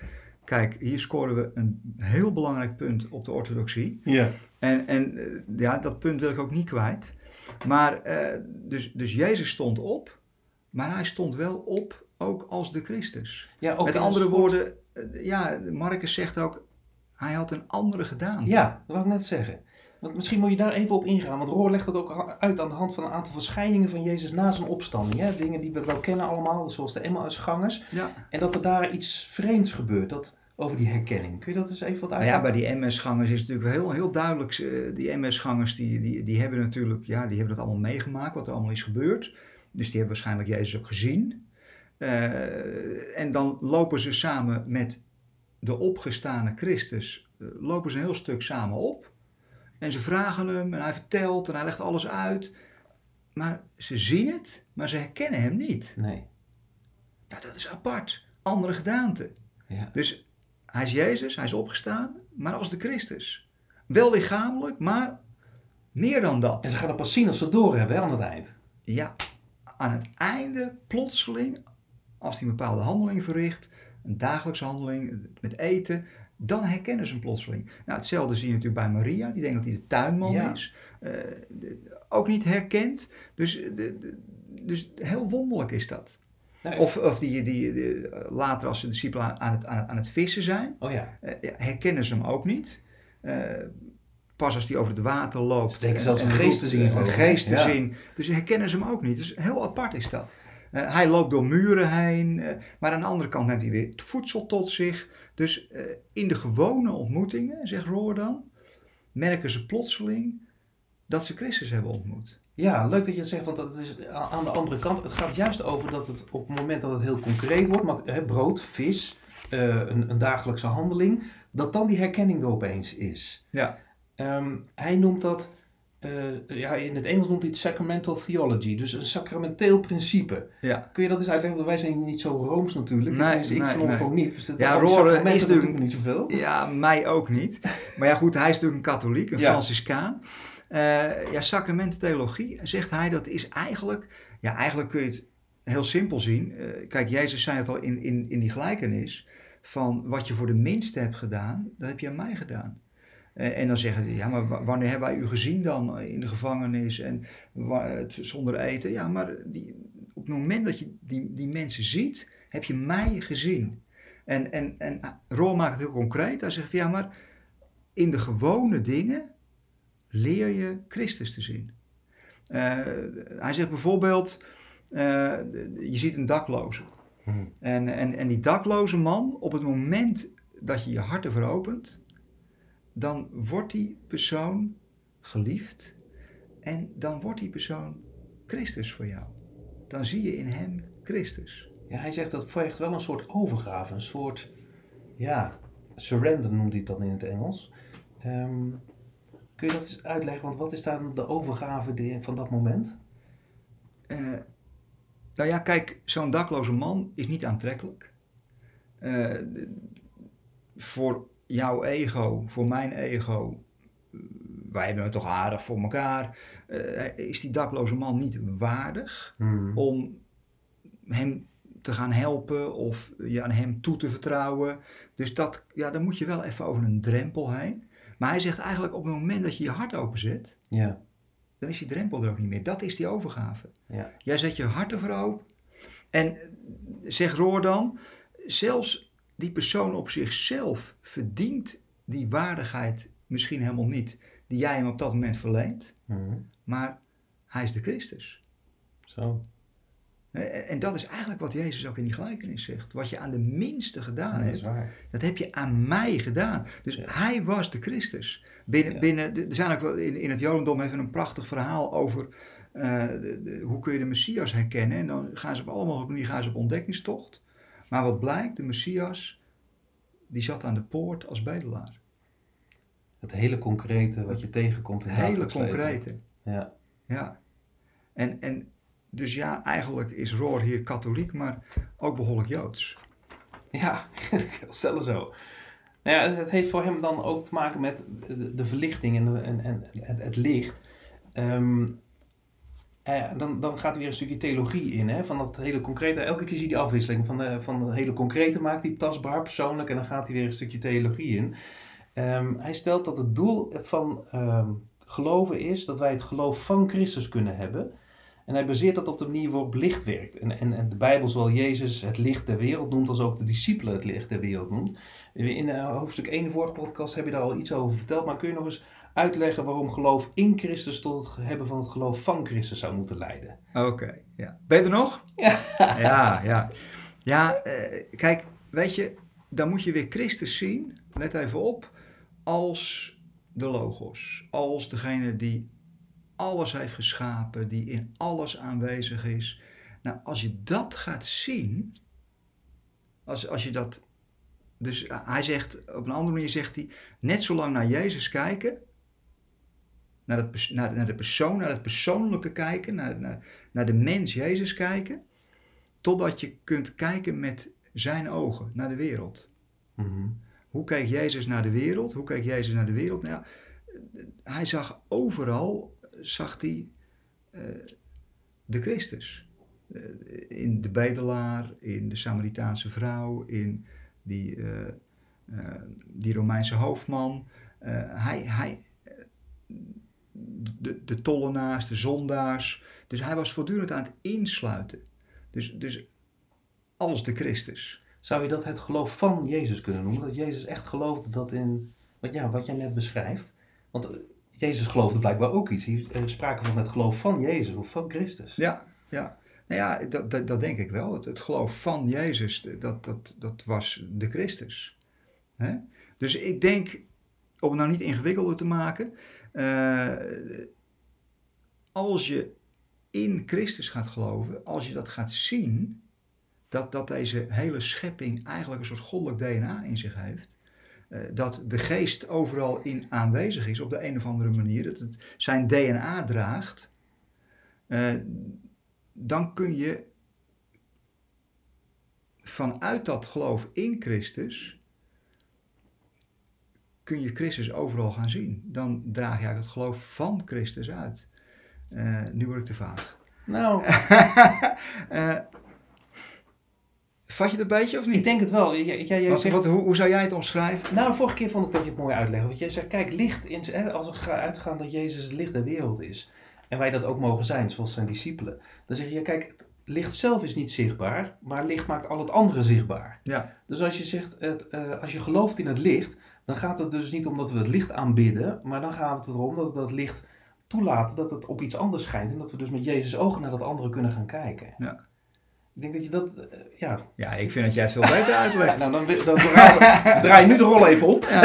Kijk, hier scoren we een heel belangrijk punt op de orthodoxie. ja. En, en eh, ja, dat punt wil ik ook niet kwijt. Maar, eh, dus, dus Jezus stond op, maar hij stond wel op ook als de Christus. ja ook Met andere soort- woorden, eh, ja, Marcus zegt ook, hij had een andere gedaan. Ja, dat wou ik net zeggen. Want misschien moet je daar even op ingaan. Want Roor legt dat ook uit aan de hand van een aantal verschijningen van Jezus na zijn opstanding. Hè? Dingen die we wel kennen allemaal, zoals de Emmausgangers. ja. En dat er daar iets vreemds gebeurt, dat, over die herkenning. Kun je dat eens even wat Nou ja, uitleggen? bij die MS-gangers is het natuurlijk heel, heel duidelijk. eh, Die MS-gangers die, die, die hebben natuurlijk, ja, die hebben dat allemaal meegemaakt, wat er allemaal is gebeurd. Dus die hebben waarschijnlijk Jezus ook gezien. Eh, en dan lopen ze samen met de opgestane Christus, eh, lopen ze een heel stuk samen op. En ze vragen hem en hij vertelt en hij legt alles uit. Maar ze zien het, maar ze herkennen hem niet. Nee. Nou, dat is apart. Andere gedaante. Ja. Dus hij is Jezus, hij is opgestaan, maar als de Christus. Wel lichamelijk, maar meer dan En dat. ze gaan het pas zien als ze het door hebben hè, aan het eind. Ja, aan het einde, plotseling, als hij een bepaalde handeling verricht, een dagelijkse handeling met eten, dan herkennen ze hem plotseling. Nou, hetzelfde zie je natuurlijk bij Maria, die denkt dat hij de tuinman Ja. is. Eh, de- ook niet herkend. Dus, de, de- dus heel wonderlijk is dat. Nou, Of, of die, die, die- later als de discipelen aan het, aan, het, aan het vissen zijn, Oh ja. eh, herkennen ze hem ook niet. Eh, pas als hij over het water loopt. Ze denken en- zelfs en een geest te zien, Een geest te zien. Dus herkennen ze hem ook niet. Dus heel apart is dat. Hij loopt door muren heen, maar aan de andere kant neemt hij weer voedsel tot zich. Dus eh, in de gewone ontmoetingen, zegt Roor dan, merken ze plotseling dat ze Christus hebben ontmoet. Ja, leuk dat je het zegt, want dat is aan de andere kant. Het gaat juist over dat het op het moment dat het heel concreet wordt, maar, hè, brood, vis, eh, een, een dagelijkse handeling, dat dan die herkenning er opeens is. Ja. Ehm, hij noemt dat, eh, ja, in het Engels noemt hij het sacramental theology, dus een sacramenteel principe. Ja. Kun je dat eens uitleggen? Want wij zijn niet zo rooms natuurlijk. Nee, Dus ik nee, van ons nee. ook niet. Dus dat, Ja, sacramenten is natuurlijk- niet zoveel. Ja, mij ook niet. Maar ja, goed, hij is natuurlijk een katholiek, een Ja. Franciscaan. Eh ja, sacramententheologie, zegt hij, dat is eigenlijk... Ja, eigenlijk kun je het heel simpel zien. Eh, kijk, Jezus zei het al in, in, in die gelijkenis... van wat je voor de minste hebt gedaan, dat heb je aan mij gedaan. Eh, en dan zeggen ze, ja, maar wa- wanneer hebben wij u gezien dan in de gevangenis en het, zonder eten? Ja, maar die, op het moment dat je die, die mensen ziet, heb je mij gezien. En, en, en Roel maakt het heel concreet. Hij zegt, ja, maar in de gewone dingen leer je Christus te zien. Eh, hij zegt bijvoorbeeld, eh, je ziet een dakloze. Hm. En, en, en die dakloze man, op het moment dat je je hart ervoor opent, dan wordt die persoon geliefd en dan wordt die persoon Christus voor jou. Dan zie je in hem Christus. Ja, hij zegt dat vergt wel een soort overgave, een soort, ja, surrender noemt hij het dan in het Engels. Ehm, kun je dat eens uitleggen? Want wat is dan de overgave van dat moment? Eh, Nou ja, kijk, zo'n dakloze man is niet aantrekkelijk. Eh, voor jouw ego, voor mijn ego, wij hebben het toch aardig voor elkaar, eh, is die dakloze man niet waardig Mhm. om hem te gaan helpen of je aan hem toe te vertrouwen. Dus dat, ja, dan moet je wel even over een drempel heen. Maar hij zegt eigenlijk op het moment dat je je hart openzet, Ja, dan is die drempel er ook niet meer. Dat is die overgave. ja. Jij zet je hart ervoor open. En eh, zeg Roor dan, zelfs die persoon op zichzelf verdient die waardigheid misschien helemaal niet, die jij hem op dat moment verleent. Mhm. Maar hij is de Christus. Zo. En dat is eigenlijk wat Jezus ook in die gelijkenis zegt. Wat je aan de minste gedaan dat hebt, dat heb je aan mij gedaan. Dus Ja. hij was de Christus. Binnen, Ja. binnen, er zijn ook wel, in, in het Jodendom hebben we een prachtig verhaal over eh, de- de- hoe kun je de Messias herkennen. En dan gaan ze op allemaal op gaan ze op ontdekkingstocht. Maar wat blijkt, de Messias, die zat aan de poort als bedelaar. Het hele concrete wat je tegenkomt in het Hele concrete. Ja. Ja. En, en dus ja, eigenlijk is Roor hier katholiek, maar ook behoorlijk Joods. Ja, stel zo. Nou ja, het heeft voor hem dan ook te maken met de, de verlichting en, de- en, en het, het licht. Ehm, dan, dan gaat er weer een stukje theologie in, hè, van dat hele concrete. Elke keer zie je die afwisseling van, van het hele concrete maakt die tastbaar, persoonlijk, en dan gaat hij weer een stukje theologie in. Ehm, hij stelt dat het doel van ehm, geloven is dat wij het geloof van Christus kunnen hebben. En hij baseert dat op de manier waarop licht werkt. En, en, en de Bijbel, zowel Jezus het licht der wereld noemt, als ook de discipelen het licht der wereld noemt. In eh, hoofdstuk 1, de vorige podcast, heb je daar al iets over verteld. Maar kun je nog eens uitleggen waarom geloof in Christus tot het hebben van het geloof van Christus zou moeten leiden? Oké, ja. Ben je er nog? Ja. Ja, ja. Ja, eh, kijk, weet je, dan moet je weer Christus zien, let even op, als de Logos. Als degene die alles heeft geschapen, die in alles aanwezig is. Nou, als je dat gaat zien, als, als je dat... Dus hij zegt, op een andere manier zegt hij, net zo lang naar Jezus kijken, naar, het, naar, naar de persoon, naar het persoonlijke kijken, naar, naar, naar de mens Jezus kijken, totdat je kunt kijken met zijn ogen naar de wereld. Mhm. Hoe keek Jezus naar de wereld? Hoe keek Jezus naar de wereld? Nou ja, hij zag overal, zag hij eh, de Christus. Eh, in de bedelaar, in de Samaritaanse vrouw, in die, eh, die Romeinse hoofdman. Hij, hij, de, de tollenaars, de zondaars. Dus hij was voortdurend aan het insluiten. Dus, dus als de Christus. Zou je dat het geloof van Jezus kunnen noemen? Dat Jezus echt geloofde dat in wat, ja, wat jij net beschrijft? Want eh, Jezus geloofde blijkbaar ook iets. Hier is sprake van het geloof van Jezus of van Christus. Ja, ja. Nou ja, dat, dat, dat denk ik wel. Het, het geloof van Jezus, dat, dat, dat was de Christus. Dus ik denk, om het nou niet ingewikkelder te maken, eh, als je in Christus gaat geloven, als je dat gaat zien, dat, dat deze hele schepping eigenlijk een soort goddelijk DNA in zich heeft, eh, dat de geest overal in aanwezig is op de een of andere manier, dat het zijn DNA draagt, eh, dan kun je vanuit dat geloof in Christus, kun je Christus overal gaan zien. Dan draag je het geloof van Christus uit. Eh, nu word ik te vaag. Nou, Eh, vat je het een beetje of niet? ik denk het wel. Jij, jij, jij Wat, zegt, wat, hoe, hoe zou jij het omschrijven? Nou, vorige keer vond ik dat je het mooi uitlegde. Want jij zegt, kijk, licht, in, hè, als we gaan uitgaan dat Jezus het licht der wereld is. En wij dat ook mogen zijn, zoals zijn discipelen. Dan zeg je, ja, kijk, het licht zelf is niet zichtbaar, maar licht maakt al het andere zichtbaar. Ja, Dus als je zegt, het, eh, als je gelooft in het licht, dan gaat het dus niet om dat we het licht aanbidden, maar dan gaat het erom dat we dat licht toelaten, dat het op iets anders schijnt. En dat we dus met Jezus ogen naar dat andere kunnen gaan kijken. Ja. Ik denk dat je dat, eh, ja... ja ik vind dat jij het veel beter Ja, uitlegt. nou, dan, dan, draai, draai je nu de rol even op.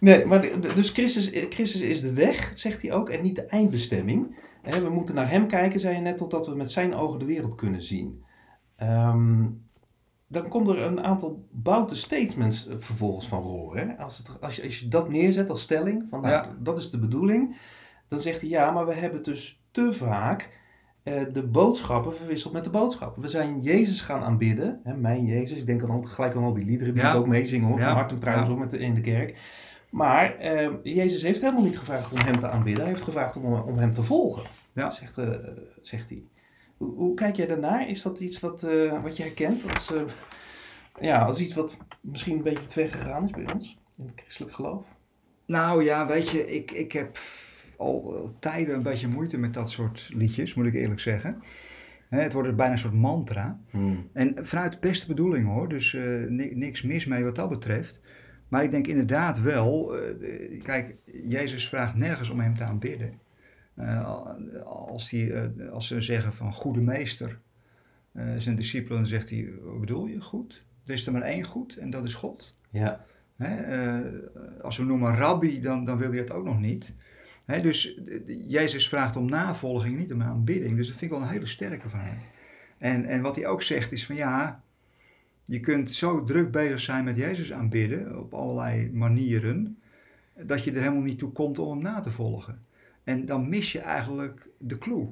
nee, maar dus Christus, Christus is de weg, zegt hij ook, en niet de eindbestemming. We moeten naar hem kijken, zei je net, totdat we met zijn ogen de wereld kunnen zien. Ehm, dan komt er een aantal bouten statements eh, vervolgens van horen. Hè? Als, het, als, je, als je dat neerzet als stelling, van nou, Ja. dat is de bedoeling, dan zegt hij ja, maar we hebben dus te vaak eh, de boodschappen verwisseld met de boodschappen. We zijn Jezus gaan aanbidden. Hè, mijn Jezus. Ik denk dan gelijk aan al die liederen die Ja. ik ook meezingen hoor. Ja. Van hart en trouwens ook met de, in de kerk. Maar eh, Jezus heeft helemaal niet gevraagd om hem te aanbidden. Hij heeft gevraagd om, om hem te volgen. Ja. Zegt, eh, zegt hij. Hoe, hoe kijk jij daarnaar? Is dat iets wat, eh, wat je herkent als, eh, ja, als iets wat misschien een beetje te ver gegaan is bij ons? In het christelijk geloof? Nou ja, weet je, ik, ik heb al tijden een beetje moeite met dat soort liedjes, moet ik eerlijk zeggen. Hè, het wordt bijna een soort mantra. En vanuit de beste bedoeling hoor, dus eh, ni- niks mis mee wat dat betreft. Maar ik denk inderdaad wel, eh, kijk, Jezus vraagt nergens om hem te aanbidden. Eh, als, die, eh, als ze zeggen van goede meester, eh, zijn discipelen, dan zegt hij, wat bedoel je goed? Er is er maar één goed en dat is God. Ja. Hè, als we noemen rabbi, dan, dan wil je het ook nog niet. Hè, dus Jezus vraagt om navolging, niet om aanbidding. Dus dat vind ik wel een hele sterke van hem. En, en wat hij ook zegt is van ja, je kunt zo druk bezig zijn met Jezus aanbidden op allerlei manieren, dat je er helemaal niet toe komt om hem na te volgen. En dan mis je eigenlijk de clue.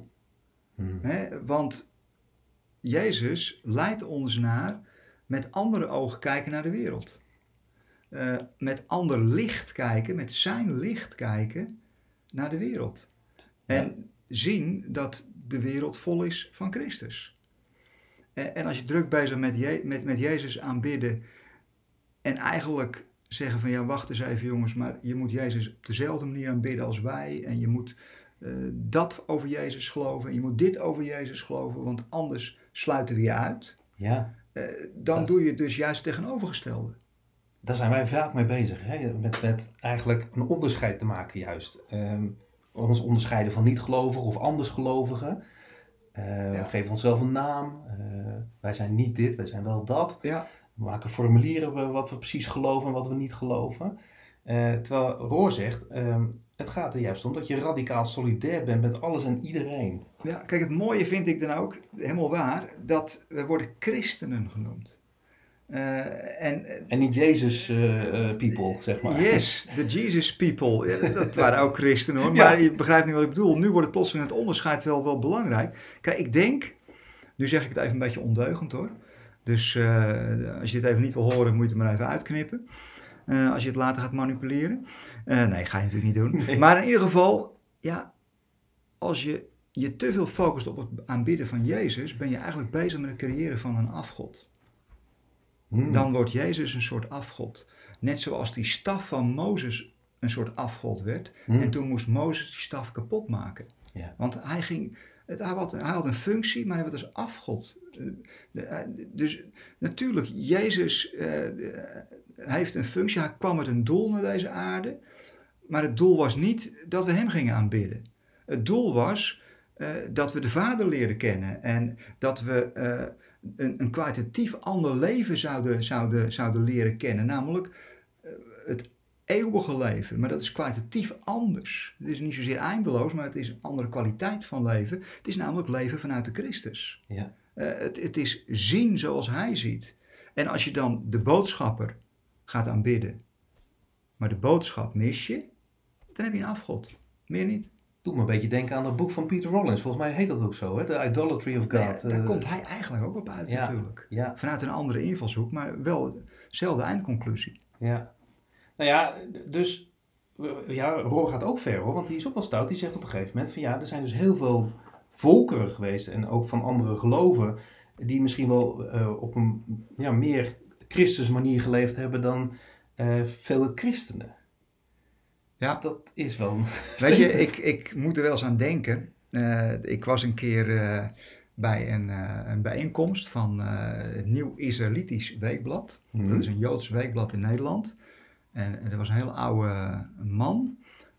Hmm. Hè? Want Jezus leidt ons naar met andere ogen kijken naar de wereld. Eh, met ander licht kijken, met zijn licht kijken naar de wereld. En zien dat de wereld vol is van Christus. En, en als je druk bezig bent met, Je- met, met Jezus aanbidden en eigenlijk zeggen van ja, wacht eens even jongens, maar je moet Jezus op dezelfde manier aanbidden als wij en je moet eh, dat over Jezus geloven en je moet dit over Jezus geloven, want anders sluiten we je uit. Ja. Eh, dan Dat- doe je het dus juist tegenovergestelde. Daar zijn wij vaak mee bezig. Hè? Met, met eigenlijk een onderscheid te maken juist. Ehm, ons onderscheiden van niet-gelovigen of andersgelovigen. Eh, Ja. We geven onszelf een naam. Eh, wij zijn niet dit, wij zijn wel dat. Ja, We maken formulieren we- wat we precies geloven en wat we niet geloven. Eh, terwijl Roor zegt, ehm, het gaat er juist om dat je radicaal solidair bent met alles en iedereen. ja, kijk, het mooie vind ik dan ook, helemaal waar, dat we worden christenen genoemd. Eh, en En niet Jezus eh, eh, people, zeg maar. Yes, the Jesus people. Ja, dat waren ook christenen hoor. Ja. Maar je begrijpt niet wat ik bedoel. Nu wordt het plotseling het onderscheid wel, wel belangrijk. Kijk, ik denk, nu zeg ik het even een beetje ondeugend hoor. Dus eh, als je dit even niet wil horen, moet je het maar even uitknippen. Eh, als je het later gaat manipuleren. Eh, nee, ga je natuurlijk niet doen. Nee. Maar in ieder geval, ja, als je je te veel focust op het aanbidden van Jezus, ben je eigenlijk bezig met het creëren van een afgod Hmm. dan wordt Jezus een soort afgod. Net zoals die staf van Mozes een soort afgod werd. Hmm. En toen moest Mozes die staf kapot maken. Ja. Want hij, ging, het, hij, had, hij had een functie, maar hij als afgod. Eh, hij- Dus natuurlijk, Jezus eh, heeft een functie. Hij kwam met een doel naar deze aarde. Maar het doel was niet dat we hem gingen aanbidden. Het doel was eh, dat we de Vader leren kennen. En dat we eh, een, een kwalitatief ander leven zouden, zouden, zouden leren kennen. Namelijk eh, het eeuwige leven. Maar dat is kwalitatief anders. Het is niet zozeer eindeloos, maar het is een andere kwaliteit van leven. Het is namelijk leven vanuit de Christus. Ja. Eh, het, het is zien zoals hij ziet. En als je dan de boodschapper gaat aanbidden, maar de boodschap mis je, dan heb je een afgod. Meer niet. Doet me een beetje denken aan dat boek van Peter Rollins. Volgens mij heet dat ook zo, hè? The Idolatry of God. Ja, daar Eh, komt hij eigenlijk ook op uit ja. natuurlijk. Ja, Vanuit een andere invalshoek, maar wel dezelfde eindconclusie. ja. Nou ja, dus... Ja, Roor gaat ook ver hoor, want die is ook wel stout. Die zegt op een gegeven moment van ja, er zijn dus heel veel volkeren geweest en ook van andere geloven die misschien wel eh, op een ja, meer Christus manier geleefd hebben dan eh, veel christenen. Ja. Dat is wel Weet je, ik, ik moet er wel eens aan denken. Eh, ik was een keer bij een, een bijeenkomst van het Nieuw Israëlitisch Weekblad. Mhm. Dat is een Joods weekblad in Nederland. En, en er was een hele oude man,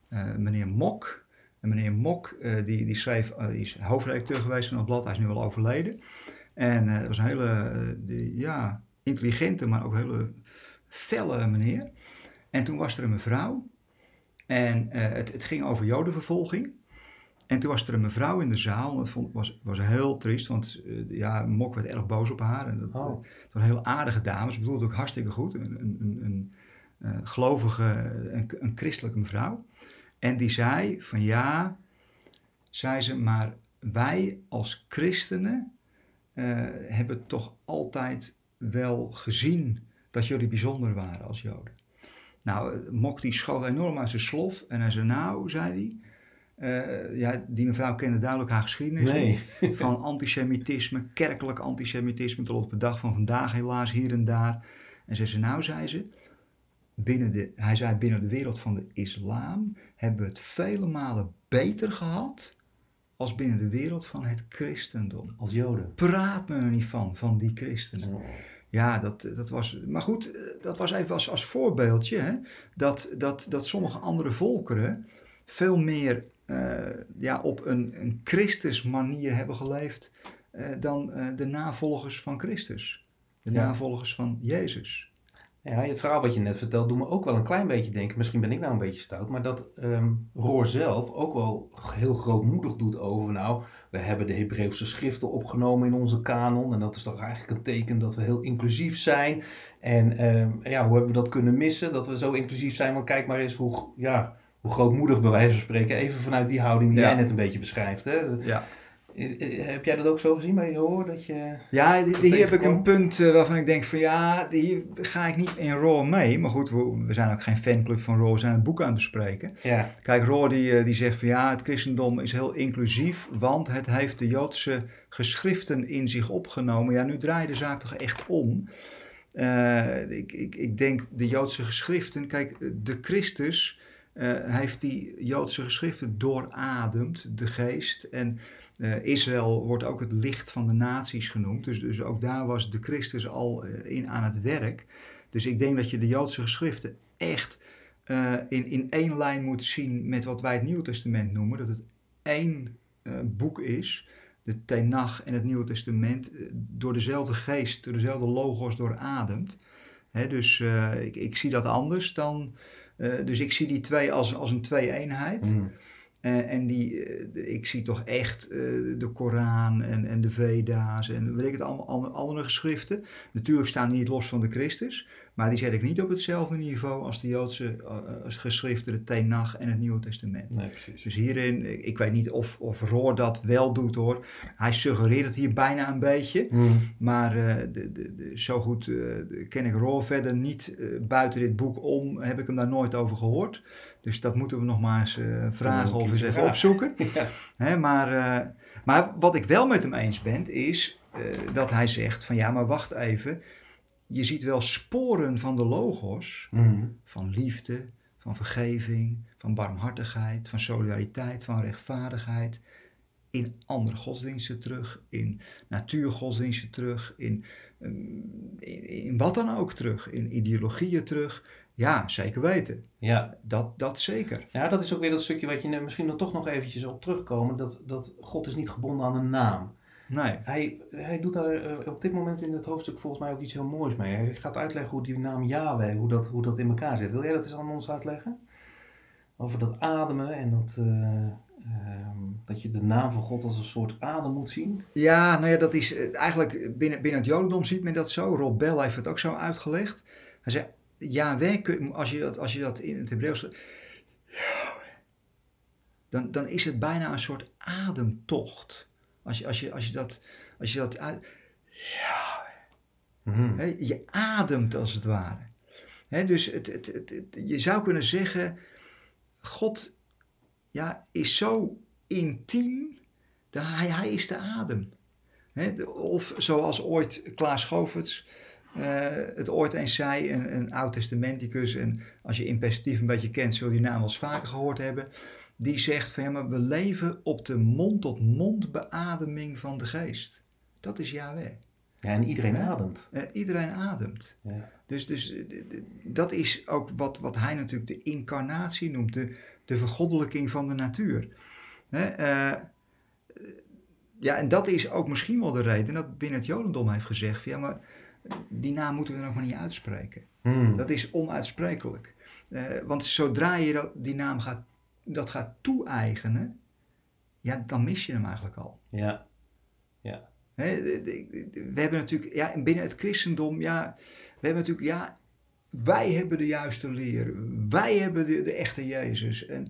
eh, meneer Mok. En meneer Mok, eh, die, die schreef, eh, die is hoofdredacteur geweest van het blad, hij is nu wel overleden. En eh, het was een hele, eh, die- ja, intelligente, maar ook hele felle meneer. En toen was er een mevrouw. En eh, het, het ging over jodenvervolging. En toen was er een mevrouw in de zaal. En dat vond, was, was heel triest, want eh, ja, Mok werd erg boos op haar. En dat, Oh. het was een heel aardige dame. Ze bedoelde ook hartstikke goed. Een, een, een, eh, gelovige, een, een christelijke mevrouw. En die zei van ja, zei ze, maar wij als christenen eh, hebben toch altijd wel gezien dat jullie bijzonder waren als Joden. Nou, eh, Mok die schoot enorm aan zijn slof en hij zei, nou, zei hij, eh, ja, die mevrouw kende duidelijk haar geschiedenis Nee. niet. van antisemitisme, kerkelijk antisemitisme tot op de dag van vandaag helaas hier en daar. En ze zei, nou, zei ze, binnen de, hij zei binnen de wereld van de islam hebben we het vele malen beter gehad als binnen de wereld van het christendom. Als Joden. Praat me er niet van, van die christenen. Ja, dat, dat was. Maar goed, dat was even als, als voorbeeldje. Hè, dat, dat, dat sommige andere volkeren veel meer eh, ja, op een, een Christus manier hebben geleefd. eh, dan eh, de navolgers van Christus. De Ja. navolgers van Jezus. Ja, het verhaal wat je net vertelt doet me ook wel een klein beetje denken. Misschien ben ik nou een beetje stout, maar dat ehm Roor zelf ook wel heel grootmoedig doet over. Nou, we hebben de Hebreeuwse schriften opgenomen in onze kanon. En dat is toch eigenlijk een teken dat we heel inclusief zijn. En ehm, ja, hoe hebben we dat kunnen missen? Dat we zo inclusief zijn. Want kijk maar eens hoe, ja, hoe grootmoedig bij wijze van spreken. Even vanuit die houding die Ja. jij net een beetje beschrijft. Hè? Ja. Is, eh, heb jij dat ook zo gezien bij je hoor? Dat je... Ja, hier heb ik een punt eh, waarvan ik denk van ja, hier ga ik niet in Raw mee. Maar goed, we, we zijn ook geen fanclub van Raw, we zijn het boek aan het bespreken. Ja, Kijk, Roor die, eh, die zegt van ja, het christendom is heel inclusief, want het heeft de Joodse geschriften in zich opgenomen. Ja, nu draai je de zaak toch echt om. Ik, ik, ik denk de Joodse geschriften, kijk, de Christus heeft die Joodse geschriften doorademd, de geest. En eh, Israël wordt ook het licht van de naties genoemd. Dus, dus ook daar was de Christus al eh, in aan het werk. Dus ik denk dat je de Joodse geschriften echt eh, in, in één lijn moet zien met wat wij het Nieuwe Testament noemen. Dat het één boek is, de Tenach en het Nieuwe Testament, door dezelfde geest, door dezelfde logos doorademd. Hè, dus ik, ik zie dat anders dan. dus ik zie die twee als, als een twee-eenheid. Mm. Eh, en die, eh, ik zie toch echt eh, de Koran en, en de Veda's en weet ik het, allemaal andere geschriften. Natuurlijk staan die niet los van de Christus, maar die zet ik niet op hetzelfde niveau als de Joodse eh, als geschriften, de Tenach en het Nieuwe Testament. Nee, precies. Dus hierin, ik- weet niet of, of Roor dat wel doet hoor. Hij suggereert het hier bijna een beetje. Mm. Maar eh, de, de, de, zo goed eh, ken ik Roor verder niet. eh, buiten dit boek om heb ik hem daar nooit over gehoord. Dus dat moeten we nog maar eens eh, vragen of eens even vragen. opzoeken. Ja. Hè, maar, eh, maar wat ik wel met hem eens ben, is eh, dat hij zegt van ja, maar wacht even. Je ziet wel sporen van de logos, Mm. van liefde, van vergeving, van barmhartigheid, van solidariteit, van rechtvaardigheid. In andere godsdiensten terug, in natuurgodsdiensten terug, in, ehm, in, in wat dan ook terug, in ideologieën terug. Ja, zeker weten. Ja. Dat, dat zeker. ja, dat is ook weer dat stukje wat je misschien er toch nog eventjes op terugkomen. Dat, dat God is niet gebonden aan een naam. Nee. Hij, hij doet daar eh, op dit moment in het hoofdstuk volgens mij ook iets heel moois mee. Hij gaat uitleggen hoe die naam Yahweh, hoe dat, hoe dat in elkaar zit. Wil jij dat eens aan ons uitleggen? Over dat ademen en dat, eh, ehm, dat je de naam van God als een soort adem moet zien. Ja, nou ja, dat is eh, eigenlijk binnen, binnen het Jodendom ziet men dat zo. Rob Bell heeft het ook zo uitgelegd. Hij zei, ja, als je dat, als je dat in het Hebreeuws... Dan, dan is het bijna een soort ademtocht. Als je, als je, als je dat... Als je dat uit, Mhm. hè, je ademt als het ware. Hè, dus het, het, je zou kunnen zeggen, God ja, is zo intiem, dat hij, hij is de adem. Hè, de- of zoals ooit Klaas Schoverts eh, het ooit eens zei, een, een oud-testamenticus, en als je in perspectief een beetje kent, zul je die naam wel eens vaker gehoord hebben, die zegt van ja, maar we leven op de mond-tot-mond beademing van de geest. Dat is Yahweh. Ja, en iedereen Ja. ademt. Eh, iedereen ademt. Ja. Dus, dus eh, dat is ook wat, wat hij natuurlijk de incarnatie noemt, de, de vergoddelijking van de natuur. Hè, eh, ja, en dat is ook misschien wel de reden dat binnen het Jodendom heeft gezegd: van, ja, maar die naam moeten we nog maar niet uitspreken. Hmm. Dat is onuitsprekelijk. Want zodra je dat, die naam gaat, dat gaat toe-eigenen, ja, dan mis je hem eigenlijk al. Ja. De- we hebben natuurlijk, ja, en binnen het christendom, ja, we hebben natuurlijk, ja, wij hebben de juiste leer, wij hebben de, de echte Jezus. En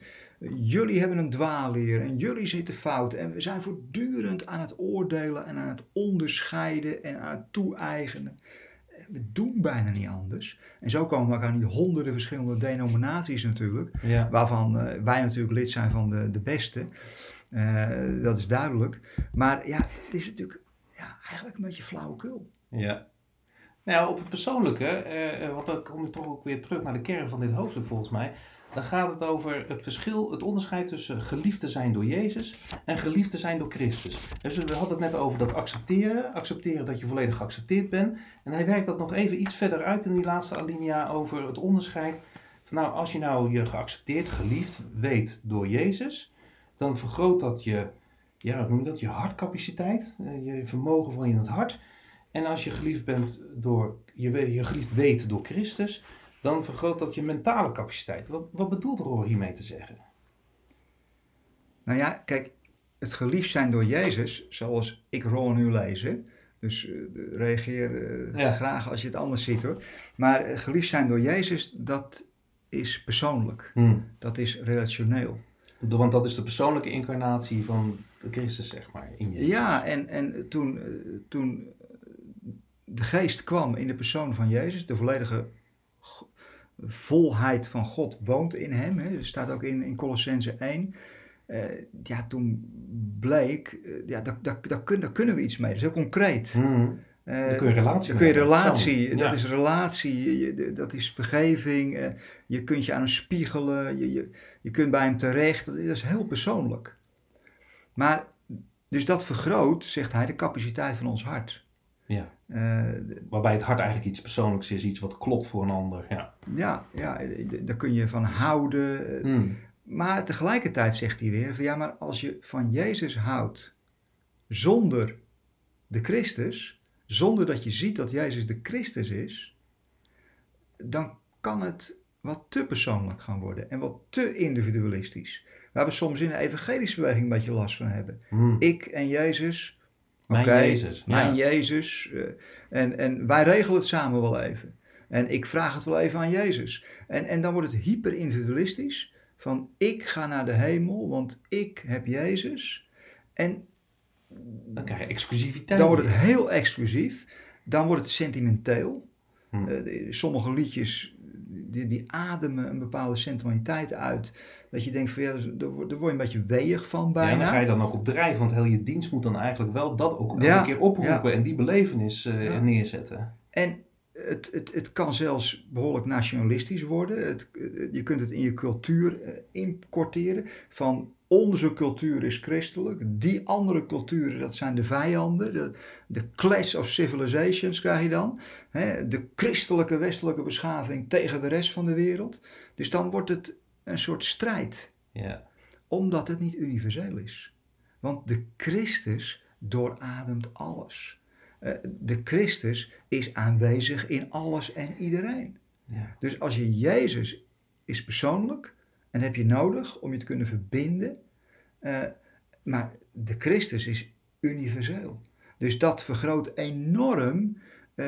jullie hebben een dwaalleer en jullie zitten fout. En we zijn voortdurend aan het oordelen en aan het onderscheiden en aan het toe-eigenen. We doen bijna niet anders. En zo komen we ook aan die honderden verschillende denominaties natuurlijk. Ja. Waarvan eh, wij natuurlijk lid zijn van de, de beste. Eh, dat is duidelijk. Maar ja, het is natuurlijk ja, eigenlijk een beetje flauwekul. Ja. Nou, op het persoonlijke, eh, want dan kom je toch ook weer terug naar de kern van dit hoofdstuk volgens mij. Dan gaat het over het verschil, het onderscheid tussen geliefd te zijn door Jezus en geliefd te zijn door Christus. Dus we hadden het net over dat accepteren, accepteren dat je volledig geaccepteerd bent. En hij werkt dat nog even iets verder uit in die laatste alinea over het onderscheid. Van nou, als je nou je geaccepteerd, geliefd weet door Jezus, dan vergroot dat je, ja, hoe noem je dat, je hartcapaciteit, eh, je vermogen van je het hart. En als je geliefd bent door, je, je geliefd weet door Christus, dan vergroot dat je mentale capaciteit. Wat, wat bedoelt Roor hiermee te zeggen? Nou ja, kijk, het geliefd zijn door Jezus, zoals ik Ron nu lezen. Dus eh, reageer eh, Ja. graag als je het anders ziet hoor. Maar eh, geliefd zijn door Jezus, dat is persoonlijk. Dat is relationeel. Want dat is de persoonlijke incarnatie van de Christus, zeg maar, in je. Ja, en, en toen, toen de geest kwam in de persoon van Jezus, de volledige volheid van God woont in hem. Hè. Dat staat ook in, in Colossense 1. Eh, ja, toen bleek, eh, ja, daar, daar, daar, kun- daar kunnen we iets mee. Dat is heel concreet. Mhm. Eh, Dan kun je relatie dan kun je relatie, dat Ja. is relatie, je- dat is vergeving. je kunt je aan hem spiegelen, je, je, je kunt bij hem terecht. Dat is heel persoonlijk. Maar, dus dat vergroot, zegt hij, de capaciteit van ons hart. Ja. Eh, Waarbij het hart eigenlijk iets persoonlijks is, iets wat klopt voor een ander. Ja. ja, ja, daar kun je van houden. Mhm. Maar tegelijkertijd zegt hij weer: van ja, maar als je van Jezus houdt zonder de Christus, zonder dat je ziet dat Jezus de Christus is, dan kan het wat te persoonlijk gaan worden en wat te individualistisch. Waar we soms in de evangelische beweging een beetje last van hebben. Mhm. Ik en Jezus. Mijn Jezus, Mijn ja. Jezus. eh, en, en wij regelen het samen wel even. En ik vraag het wel even aan Jezus. En, en dan wordt het hyper individualistisch. Van ik ga naar de hemel, want ik heb Jezus. En Dan krijg je exclusiviteit. dan wordt het heel exclusief. Dan wordt het sentimenteel. Hm. Eh, sommige liedjes die, die ademen een bepaalde sentimentaliteit uit. Dat je denkt van ja, daar word je een beetje weeg van Ja, bijna. en dan ga je dan ook op drijven, want heel je dienst moet dan eigenlijk wel dat ook Ja, keer oproepen ja. en die belevenis Ja. neerzetten. En het, het, het kan zelfs behoorlijk nationalistisch worden. Het, eh, je kunt het in je cultuur eh, importeren. Van onze cultuur is christelijk, die andere culturen dat zijn de vijanden. De, de clash of civilizations krijg je dan. Hè, de christelijke westelijke beschaving tegen de rest van de wereld. Dus dan wordt het een soort strijd Ja. omdat het niet universeel is. Want de Christus doorademt alles. Eh, de Christus is aanwezig in alles en iedereen. Ja. Dus als je Jezus is persoonlijk en heb je nodig om je te kunnen verbinden, eh, maar de Christus is universeel. Dus dat vergroot enorm eh,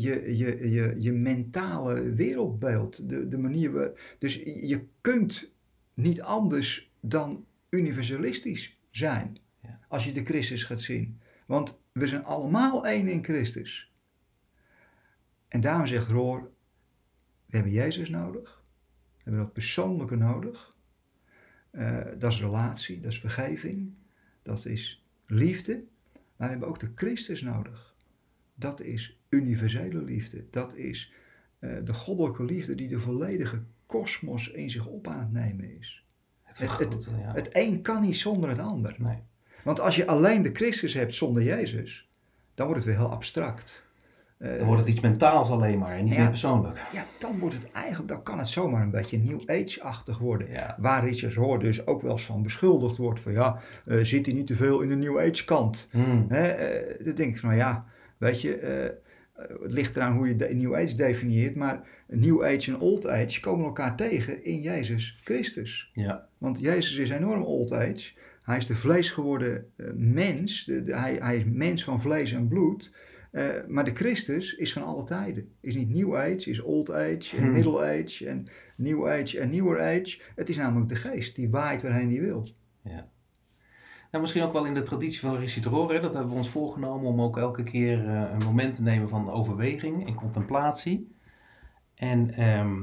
je, je, je, je mentale wereldbeeld. De, de manier waar, dus je kunt niet anders dan universalistisch zijn Ja. als je de Christus gaat zien. Want we zijn allemaal één in Christus. En daarom zegt Roor, we hebben Jezus nodig. We hebben dat persoonlijke nodig. Eh, dat is relatie, dat is vergeving, dat is liefde. Maar we hebben ook de Christus nodig. Dat is universele liefde. Dat is eh, de goddelijke liefde die de volledige kosmos in zich op aan het nemen is. Het Het- ja. Het een kan niet zonder het ander. nee. Want als je alleen de Christus hebt zonder Jezus, dan wordt het weer heel abstract. Eh, Dan wordt het iets mentaals alleen maar en niet Ja. meer persoonlijk. ja, dan wordt het eigenlijk, dan kan het zomaar een beetje New Age-achtig worden. Ja. Waar Richard Rohr dus ook wel eens van beschuldigd wordt van ja, eh, zit hij niet te veel in de New Age kant? Mm. Hè, eh, dan denk ik van ja, weet je, het ligt eraan hoe je de New Age definieert, maar New Age en Old Age komen elkaar tegen in Jezus Christus. Ja. Want Jezus is enorm Old Age. Hij is de vleesgeworden eh, mens, de, de- hij, hij is mens van vlees en bloed. Eh, maar de Christus is van alle tijden. Is niet New Age, is Old Age en Hmm. Middle Age en New Age en Newer Age. Het is namelijk de geest die waait waarheen die wil. Nou, misschien ook wel in de traditie van Recitrore, dat hebben we ons voorgenomen om ook elke keer eh, een moment te nemen van overweging en contemplatie. En ehm,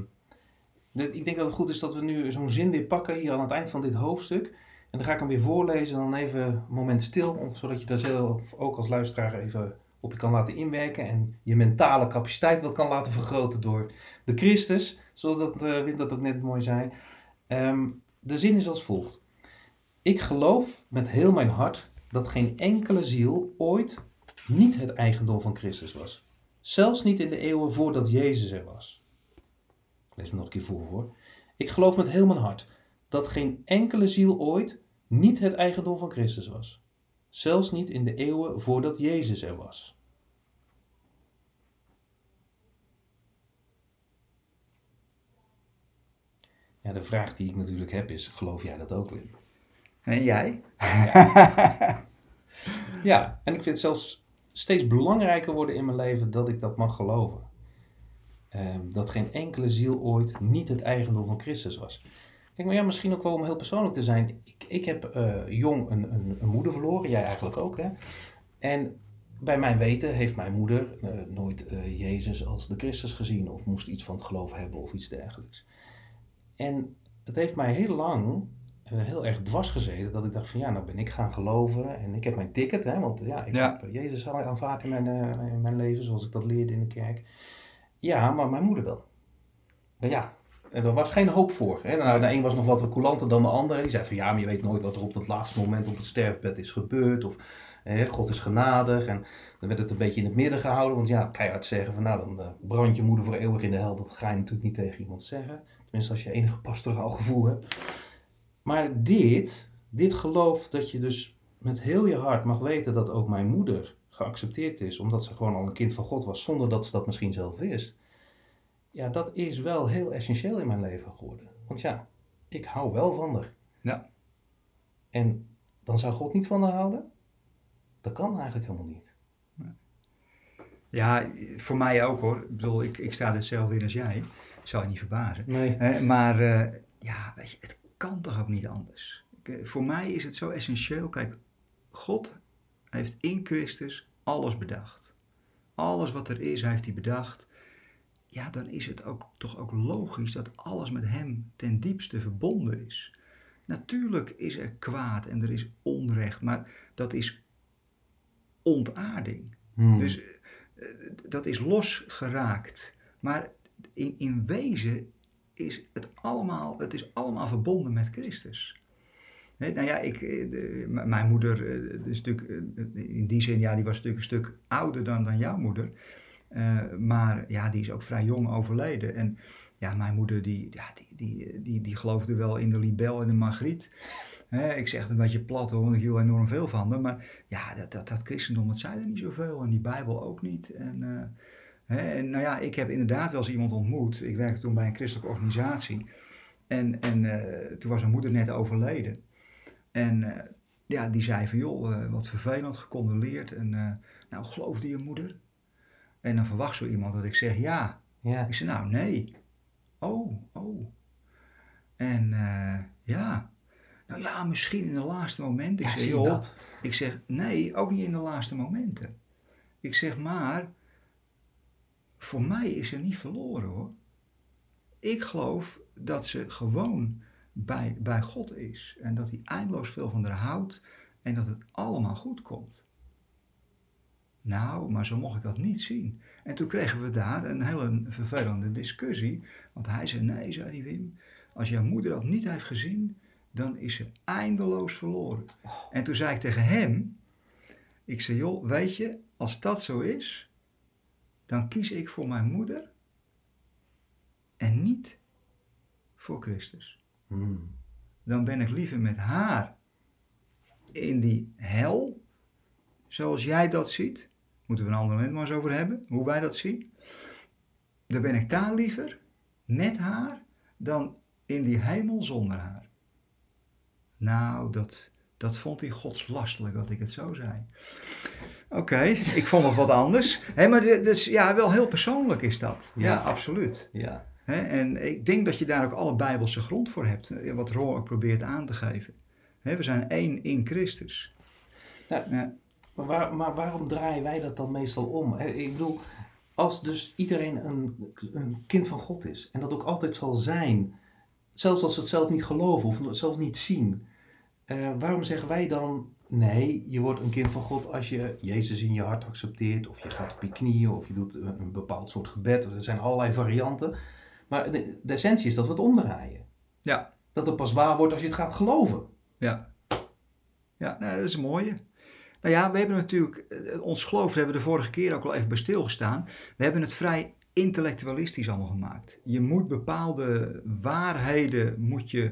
ik denk dat het goed is dat we nu zo'n zin weer pakken hier aan het eind van dit hoofdstuk. En dan ga ik hem weer voorlezen en dan even een moment stil, zodat je daar zelf ook als luisteraar even op je kan laten inwerken en je mentale capaciteit wat kan laten vergroten door de Christus, zoals dat Wim dat ook net mooi zei. Ehm, de zin is als volgt. Ik geloof met heel mijn hart dat geen enkele ziel ooit niet het eigendom van Christus was. Zelfs niet in de eeuwen voordat Jezus er was. Lees hem nog een keer voor hoor. Ik geloof met heel mijn hart dat geen enkele ziel ooit niet het eigendom van Christus was. Zelfs niet in de eeuwen voordat Jezus er was. Ja, de vraag die ik natuurlijk heb is, geloof jij dat ook, Wim? En jij? Ja, en ik vind het zelfs steeds belangrijker worden in mijn leven dat ik dat mag geloven. Ehm, dat geen enkele ziel ooit niet het eigendom van Christus was. Kijk, maar ja, misschien ook wel om heel persoonlijk te zijn. Ik, ik heb eh, jong een, een, een moeder verloren, jij eigenlijk ook, hè? En bij mijn weten heeft mijn moeder eh, nooit eh, Jezus als de Christus gezien of moest iets van het geloof hebben of iets dergelijks. En het heeft mij heel lang heel erg dwars gezeten dat ik dacht van ja, nou ben ik gaan geloven en ik heb mijn ticket, hè, want ja, ik Ja. heb Jezus al aanvaard in mijn, in mijn leven zoals ik dat leerde in de kerk. Ja, maar mijn moeder wel. Maar ja, en er was geen hoop voor. Hè. Nou, de een was nog wat coulanter dan de ander. Die zei van ja, maar je weet nooit wat er op dat laatste moment op het sterfbed is gebeurd. Of hè, God is genadig. En dan werd het een beetje in het midden gehouden. Want ja, keihard zeggen van nou, dan eh, brand je moeder voor eeuwig in de hel. Dat ga je natuurlijk niet tegen iemand zeggen. Tenminste, als je enige pastoraal gevoel hebt. Maar dit, dit geloof dat je dus met heel je hart mag weten dat ook mijn moeder geaccepteerd is, omdat ze gewoon al een kind van God was, zonder dat ze dat misschien zelf wist. Ja, dat is wel heel essentieel in mijn leven geworden. Want ja, ik hou wel van haar. Ja. En dan zou God niet van haar houden? Dat kan eigenlijk helemaal niet. Ja, voor mij ook hoor. Ik bedoel, ik, ik sta hetzelfde in als jij. Zou je niet verbazen. Nee. Hè, maar eh, ja, weet je, het kan toch ook niet anders. Ik, eh, voor mij is het zo essentieel. Kijk, God heeft in Christus alles bedacht. Alles wat er is, heeft hij bedacht. Ja, dan is het ook, toch ook logisch dat alles met hem ten diepste verbonden is. Natuurlijk is er kwaad en er is onrecht, maar dat is ontaarding. Hmm. Dus eh, dat is losgeraakt. Maar in, in wezen is het allemaal, het is allemaal verbonden met Christus. Hè, nou ja, ik, eh, de- mijn moeder eh, is natuurlijk, in die zin, ja, die was natuurlijk een stuk ouder dan, dan jouw moeder. Eh, maar ja, die is ook vrij jong overleden. En ja, mijn moeder, die, ja, die, die, die, die geloofde wel in de libel en de margriet. Ik zeg het een beetje plat hoor, want ik hield enorm veel van haar. Maar ja, dat, dat, dat christendom, dat zei er niet zoveel. En die Bijbel ook niet. En, eh, en nou ja, ik heb inderdaad wel eens iemand ontmoet. Ik werkte toen bij een christelijke organisatie. En, en eh, toen was mijn moeder net overleden. En ja, die zei van, joh, wat vervelend, gecondoleerd. En nou, geloofde je moeder? En dan verwacht zo iemand dat ik zeg ja. ja. Ik zei, nou, nee. Oh, oh. En eh, ja. Nou ja, misschien in de laatste momenten. Ik Ja, zeg, zie je joh, dat? ik zeg, nee, ook niet in de laatste momenten. Ik zeg, maar, voor mij is ze niet verloren hoor. Ik geloof dat ze gewoon bij, bij God is. En dat hij eindeloos veel van haar houdt. En dat het allemaal goed komt. Nou, maar zo mocht ik dat niet zien. En toen kregen we daar een hele vervelende discussie. Want hij zei, nee, zei die Wim, als jouw moeder dat niet heeft gezien, dan is ze eindeloos verloren. En toen zei ik tegen hem, ik zei, joh, weet je, als dat zo is, dan kies ik voor mijn moeder en niet voor Christus. Hmm. Dan ben ik liever met haar in die hel, zoals jij dat ziet. Moeten we een ander moment maar eens over hebben, hoe wij dat zien. Dan ben ik daar liever met haar dan in die hemel zonder haar. Nou, dat, dat vond hij godslastelijk dat ik het zo zei. Oké, ik vond het wat anders. Maar is, ja, wel heel persoonlijk is dat. Ja, Ja. absoluut. Ja. En ik denk dat je daar ook alle bijbelse grond voor hebt. eh, Wat Roor ook probeert aan te geven. We zijn één in Christus. Ja. Ja. Maar, waar- maar waarom draaien wij dat dan meestal om? Ik bedoel, als dus iedereen een, een kind van God is en dat ook altijd zal zijn, zelfs als ze het zelf niet geloven of het zelf niet zien, eh, waarom zeggen wij dan nee, je wordt een kind van God als je Jezus in je hart accepteert of je gaat op je knieën of je doet een, een bepaald soort gebed. Er zijn allerlei varianten. Maar de, de essentie is dat we het omdraaien. Ja. Dat het pas waar wordt als je het gaat geloven. Ja, ja nou, dat is een mooie. Nou ja, we hebben natuurlijk, eh, ons geloof hebben we de vorige keer ook al even bij stilgestaan. We hebben het vrij intellectualistisch allemaal gemaakt. Je moet bepaalde waarheden moet je,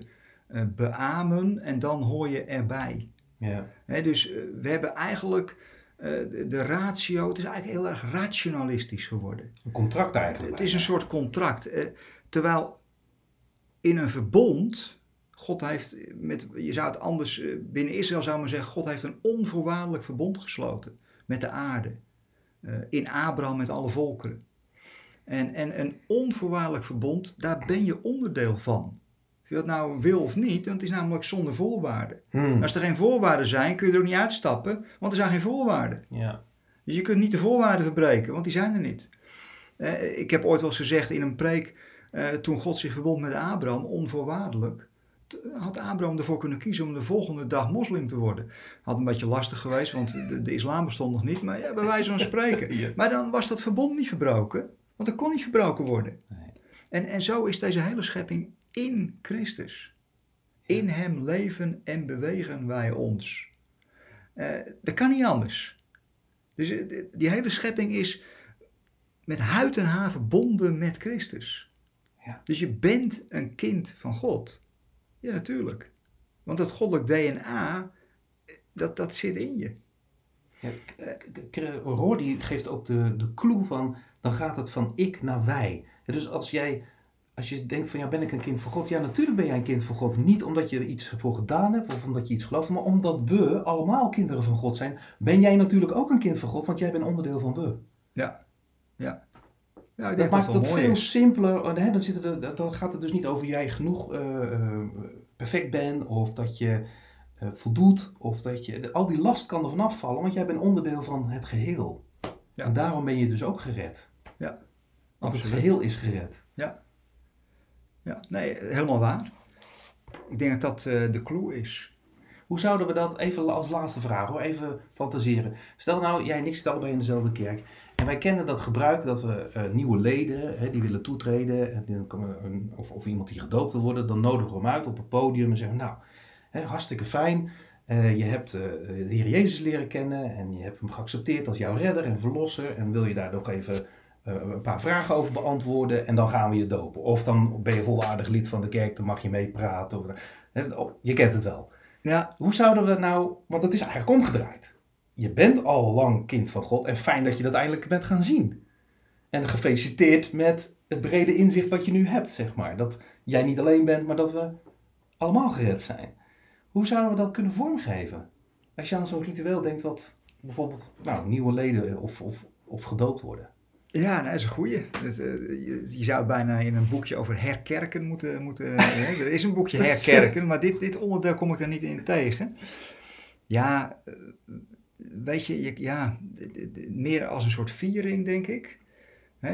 eh, beamen en dan hoor je erbij. Ja. Dus eh, we hebben eigenlijk de, de ratio, het is eigenlijk heel erg rationalistisch geworden. Een contract eigenlijk. Het is een soort contract. terwijl in een verbond, God heeft, met, je zou het anders, eh, binnen Israël zou men zeggen, God heeft een onvoorwaardelijk verbond gesloten met de aarde. Eh, in Abraham met alle volkeren. En, en een onvoorwaardelijk verbond, daar ben je onderdeel van. Of je dat nou wil of niet, want het is namelijk zonder voorwaarden. Hmm. Als er geen voorwaarden zijn, kun je er ook niet uitstappen, want er zijn geen voorwaarden. Ja. Dus je kunt niet de voorwaarden verbreken, want die zijn er niet. Eh, ik heb ooit wel eens gezegd in een preek, eh, toen God zich verbond met Abraham, onvoorwaardelijk, had Abraham ervoor kunnen kiezen om de volgende dag moslim te worden. Had een beetje lastig geweest, want de, de islam bestond nog niet, maar ja, bij wijze van spreken. Ja. Maar dan was dat verbond niet verbroken, want dat kon niet verbroken worden. Nee. En, en zo is deze hele schepping in Christus. In Hem leven en bewegen wij ons. Eh, dat kan niet anders. Dus eh, die- die hele schepping is met huid en haar verbonden met Christus. Ja. Dus je bent een kind van God. Ja, natuurlijk. Want dat goddelijk DNA, dat, dat zit in je. Ja, die geeft ook de, de clue van, dan gaat het van ik naar wij. Dus als jij, als je denkt van, ja, ben ik een kind van God? Ja, natuurlijk ben jij een kind van God. Niet omdat je er iets voor gedaan hebt of omdat je iets gelooft, maar omdat we allemaal kinderen van God zijn, ben jij natuurlijk ook een kind van God, want jij bent onderdeel van we. Ja, ja. Ja, Dat maakt het ook veel is. simpeler. Hè? Dan, zitten er, dan gaat het dus niet over jij genoeg eh, eh, perfect bent of dat je eh, voldoet. Of dat je, al die last kan er vanaf vallen, want jij bent onderdeel van het geheel. Ja. En daarom ben je dus ook gered. Ja, Want het geheel is gered. Ja, nee, helemaal waar. Ik denk dat dat de clue is. Hoe zouden we dat, even als laatste vraag hoor, even fantaseren. Stel nou, jij en ik zitten allebei in dezelfde kerk. En wij kennen dat gebruik dat we eh, nieuwe leden, hè, die willen toetreden, en een- of, of iemand die gedoopt wil worden, dan nodigen we hem uit op het podium en zeggen, nou, hè, hartstikke fijn. Eh, je hebt eh, de Heer Jezus leren kennen en je hebt hem geaccepteerd als jouw redder en verlosser. En wil je daar nog even een paar vragen over beantwoorden en dan gaan we je dopen. Of dan ben je volwaardig lid van de kerk, dan mag je meepraten. Je kent het wel. Ja, Hoe zouden we nou, want het is eigenlijk omgedraaid. Je bent al lang kind van God en fijn dat je dat eindelijk bent gaan zien. En gefeliciteerd met het brede inzicht wat je nu hebt, zeg maar. Dat jij niet alleen bent, maar dat we allemaal gered zijn. Hoe zouden we dat kunnen vormgeven? Als je aan zo'n ritueel denkt wat bijvoorbeeld nou, nieuwe leden of, of, of gedoopt worden. ja nou, dat is een goeie. Eh, je, zou het bijna in een boekje over herkerken moeten... moeten hè. Er is een boekje herkerken, maar dit, dit onderdeel kom ik er niet in tegen. Ja, eh, weet je, je ja, meer als een soort viering, denk ik.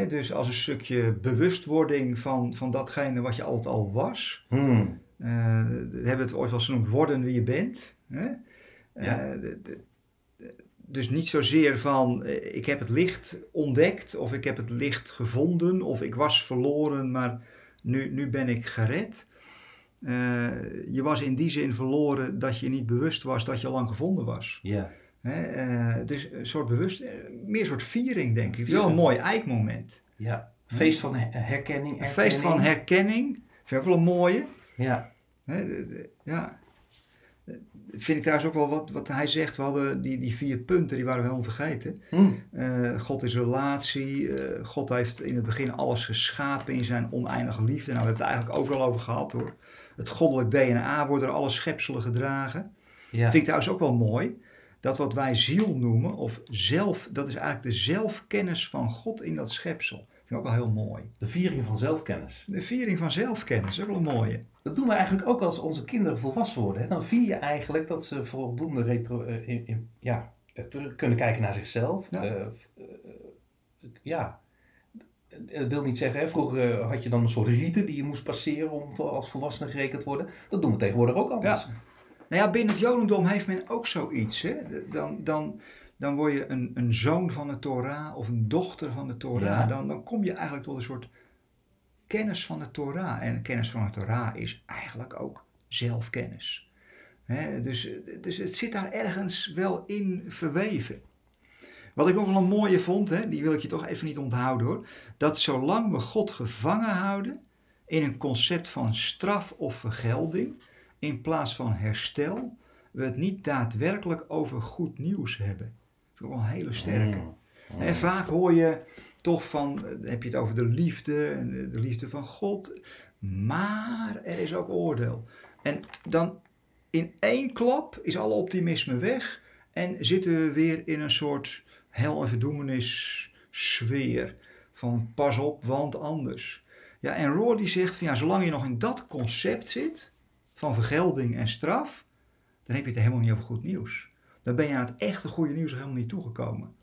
Dus als een stukje bewustwording van, van datgene wat je altijd al was. Hmm. Eh, we hebben het ooit wel eens genoemd, worden wie je bent. Ja. Eh, dus niet zozeer van, eh, ik heb het licht ontdekt, of ik heb het licht gevonden, of ik was verloren, maar nu, nu ben ik gered. Je was in die zin verloren dat je niet bewust was dat je al lang gevonden was. Ja. Hè? eh, dus een soort bewust, eh, meer een soort viering denk ik. Het is wel een mooi eikmoment. ja. Feest van her- herkenning. Een feest van erkenning. herkenning, vind ik wel een mooie. Ja. Hè, de- de- ja. Vind ik trouwens ook wel wat, wat hij zegt. We hadden die, die vier punten, die waren we helemaal vergeten. Hmm. Eh, God is relatie. God heeft in het begin alles geschapen in zijn oneindige liefde. Nou, we hebben het eigenlijk overal over gehad hoor. Het goddelijk DNA wordt door alle schepselen gedragen. Ja. Vind ik trouwens ook wel mooi. Dat wat wij ziel noemen, of zelf, dat is eigenlijk de zelfkennis van God in dat schepsel. Dat vind ik ook wel heel mooi. De viering van zelfkennis. De viering van zelfkennis, ook wel een mooie. Dat doen we eigenlijk ook als onze kinderen volwassen worden. Hè? Dan vier je eigenlijk dat ze voldoende retro, eh, in, in- ja, eh, terug kunnen kijken naar zichzelf. Ja. Eh, ja. Dat wil niet zeggen, hè? vroeger had je dan een soort riten die je moest passeren om als volwassene gerekend te worden. Dat doen we tegenwoordig ook anders. Nou ja, binnen het Jodendom heeft men ook zoiets. Hè? Dan, dan, dan word je een, een zoon van de Torah of een dochter van de Torah. Ja. Dan, dan kom je eigenlijk tot een soort kennis van de Torah. En kennis van de Torah is eigenlijk ook zelfkennis. Hè? Dus, dus het zit daar ergens wel in verweven. Wat ik nog wel een mooie vond, hè, die wil ik je toch even niet onthouden hoor. Dat zolang we God gevangen houden in een concept van straf of vergelding, in plaats van herstel, we het niet daadwerkelijk over goed nieuws hebben. Dat vind ik wel een hele sterke. Mm. Mm. En vaak hoor je toch van, eh, heb je het over de liefde en de- de liefde van God, maar er is ook oordeel. En dan in één klap is alle optimisme weg en zitten we weer in een soort hel- en verdoemenis sfeer van pas op, want anders. Ja, en Roor die zegt van ja, zolang je nog in dat concept zit van vergelding en straf, dan heb je het helemaal niet over goed nieuws. Dan ben je aan het echte goede nieuws helemaal niet toegekomen.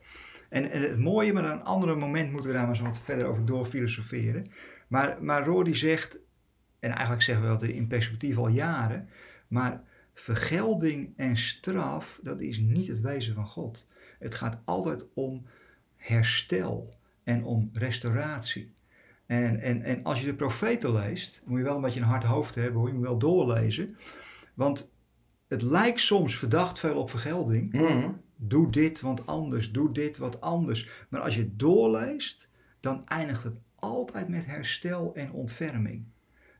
En, het mooie, maar aan een ander moment moeten we daar maar eens wat verder over doorfilosoferen. Maar, maar die zegt, en eigenlijk zeggen we dat in perspectief al jaren, maar vergelding en straf, dat is niet het wezen van God. Het gaat altijd om herstel en om restauratie. En, en, en als je de profeten leest, moet je wel een beetje een hard hoofd hebben, hoor. je moet wel doorlezen. Want het lijkt soms verdacht veel op vergelding. Mm. Doe dit, want anders. Doe dit, wat anders. Maar als je het doorleest, dan eindigt het altijd met herstel en ontferming.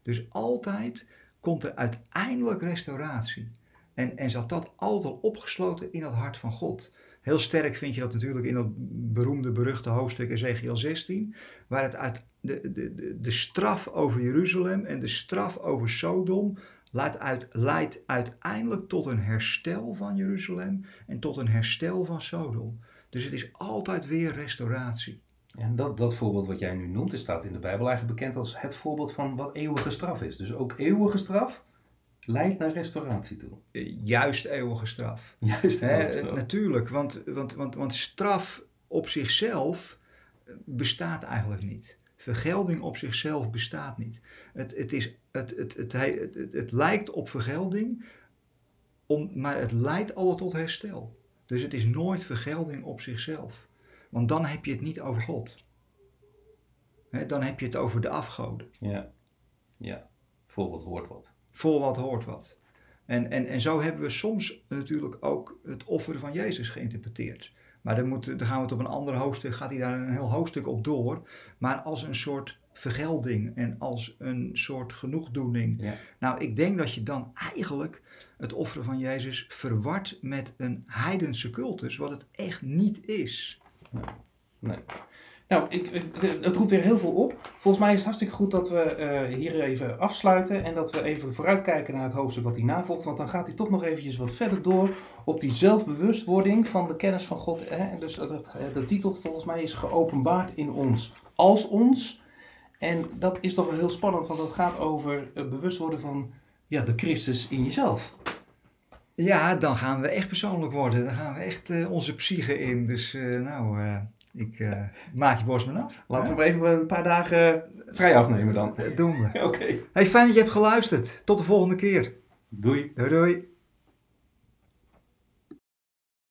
Dus altijd komt er uiteindelijk restauratie. En, en zat dat altijd al opgesloten in het hart van God. Heel sterk vind je dat natuurlijk in dat beroemde, beruchte hoofdstuk Ezekiel 16, waar het uit de, de, de, de straf over Jeruzalem en de straf over Sodom leidt, uit, leidt uiteindelijk tot een herstel van Jeruzalem en tot een herstel van Sodom. Dus het is altijd weer restauratie. En dat, dat voorbeeld wat jij nu noemt, het staat in de Bijbel eigenlijk bekend als het voorbeeld van wat eeuwige straf is. Dus ook eeuwige straf leidt naar restauratie toe. Eh, Juist eeuwige straf. Juist Hè, eeuwige straf. natuurlijk, want, want, want, want straf op zichzelf eh, bestaat eigenlijk niet. Vergelding op zichzelf bestaat niet. Het, het, is, het, het, het, het, het, het lijkt op vergelding, om, maar het leidt altijd tot herstel. Dus het is nooit vergelding op zichzelf. Want dan heb je het niet over God. Dan heb je het over de afgoden. Ja, ja. Voorbeeld hoort wat. Voor wat hoort wat. En, en, en zo hebben we soms natuurlijk ook het offer van Jezus geïnterpreteerd. Maar dan, moet, dan gaan we het op een ander hoofdstuk, gaat hij daar een heel hoofdstuk op door. Maar als een soort vergelding en als een soort genoegdoening. Ja. Nou, ik denk dat je dan eigenlijk het offer van Jezus verwart met een heidense cultus, wat het echt niet is. Nee. Nou, ik, het, het roept weer heel veel op. Volgens mij is het hartstikke goed dat we eh, hier even afsluiten en dat we even vooruitkijken naar het hoofdstuk wat hij navolgt. Want dan gaat hij toch nog eventjes wat verder door op die zelfbewustwording van de kennis van God. Hè? Dus dat, dat, de titel volgens mij is geopenbaard in ons als ons. En dat is toch wel heel spannend, want dat gaat over het bewust worden van ja, de Christus in jezelf. Ja, dan gaan we echt persoonlijk worden. Dan gaan we echt eh, onze psyche in. Dus eh, nou, eh, ik maak je borst maar af. Laten we even een paar dagen vrij afnemen dan. Dat doen we. Oké. Hey, fijn dat je hebt geluisterd. Tot de volgende keer. Doei. Doei doei.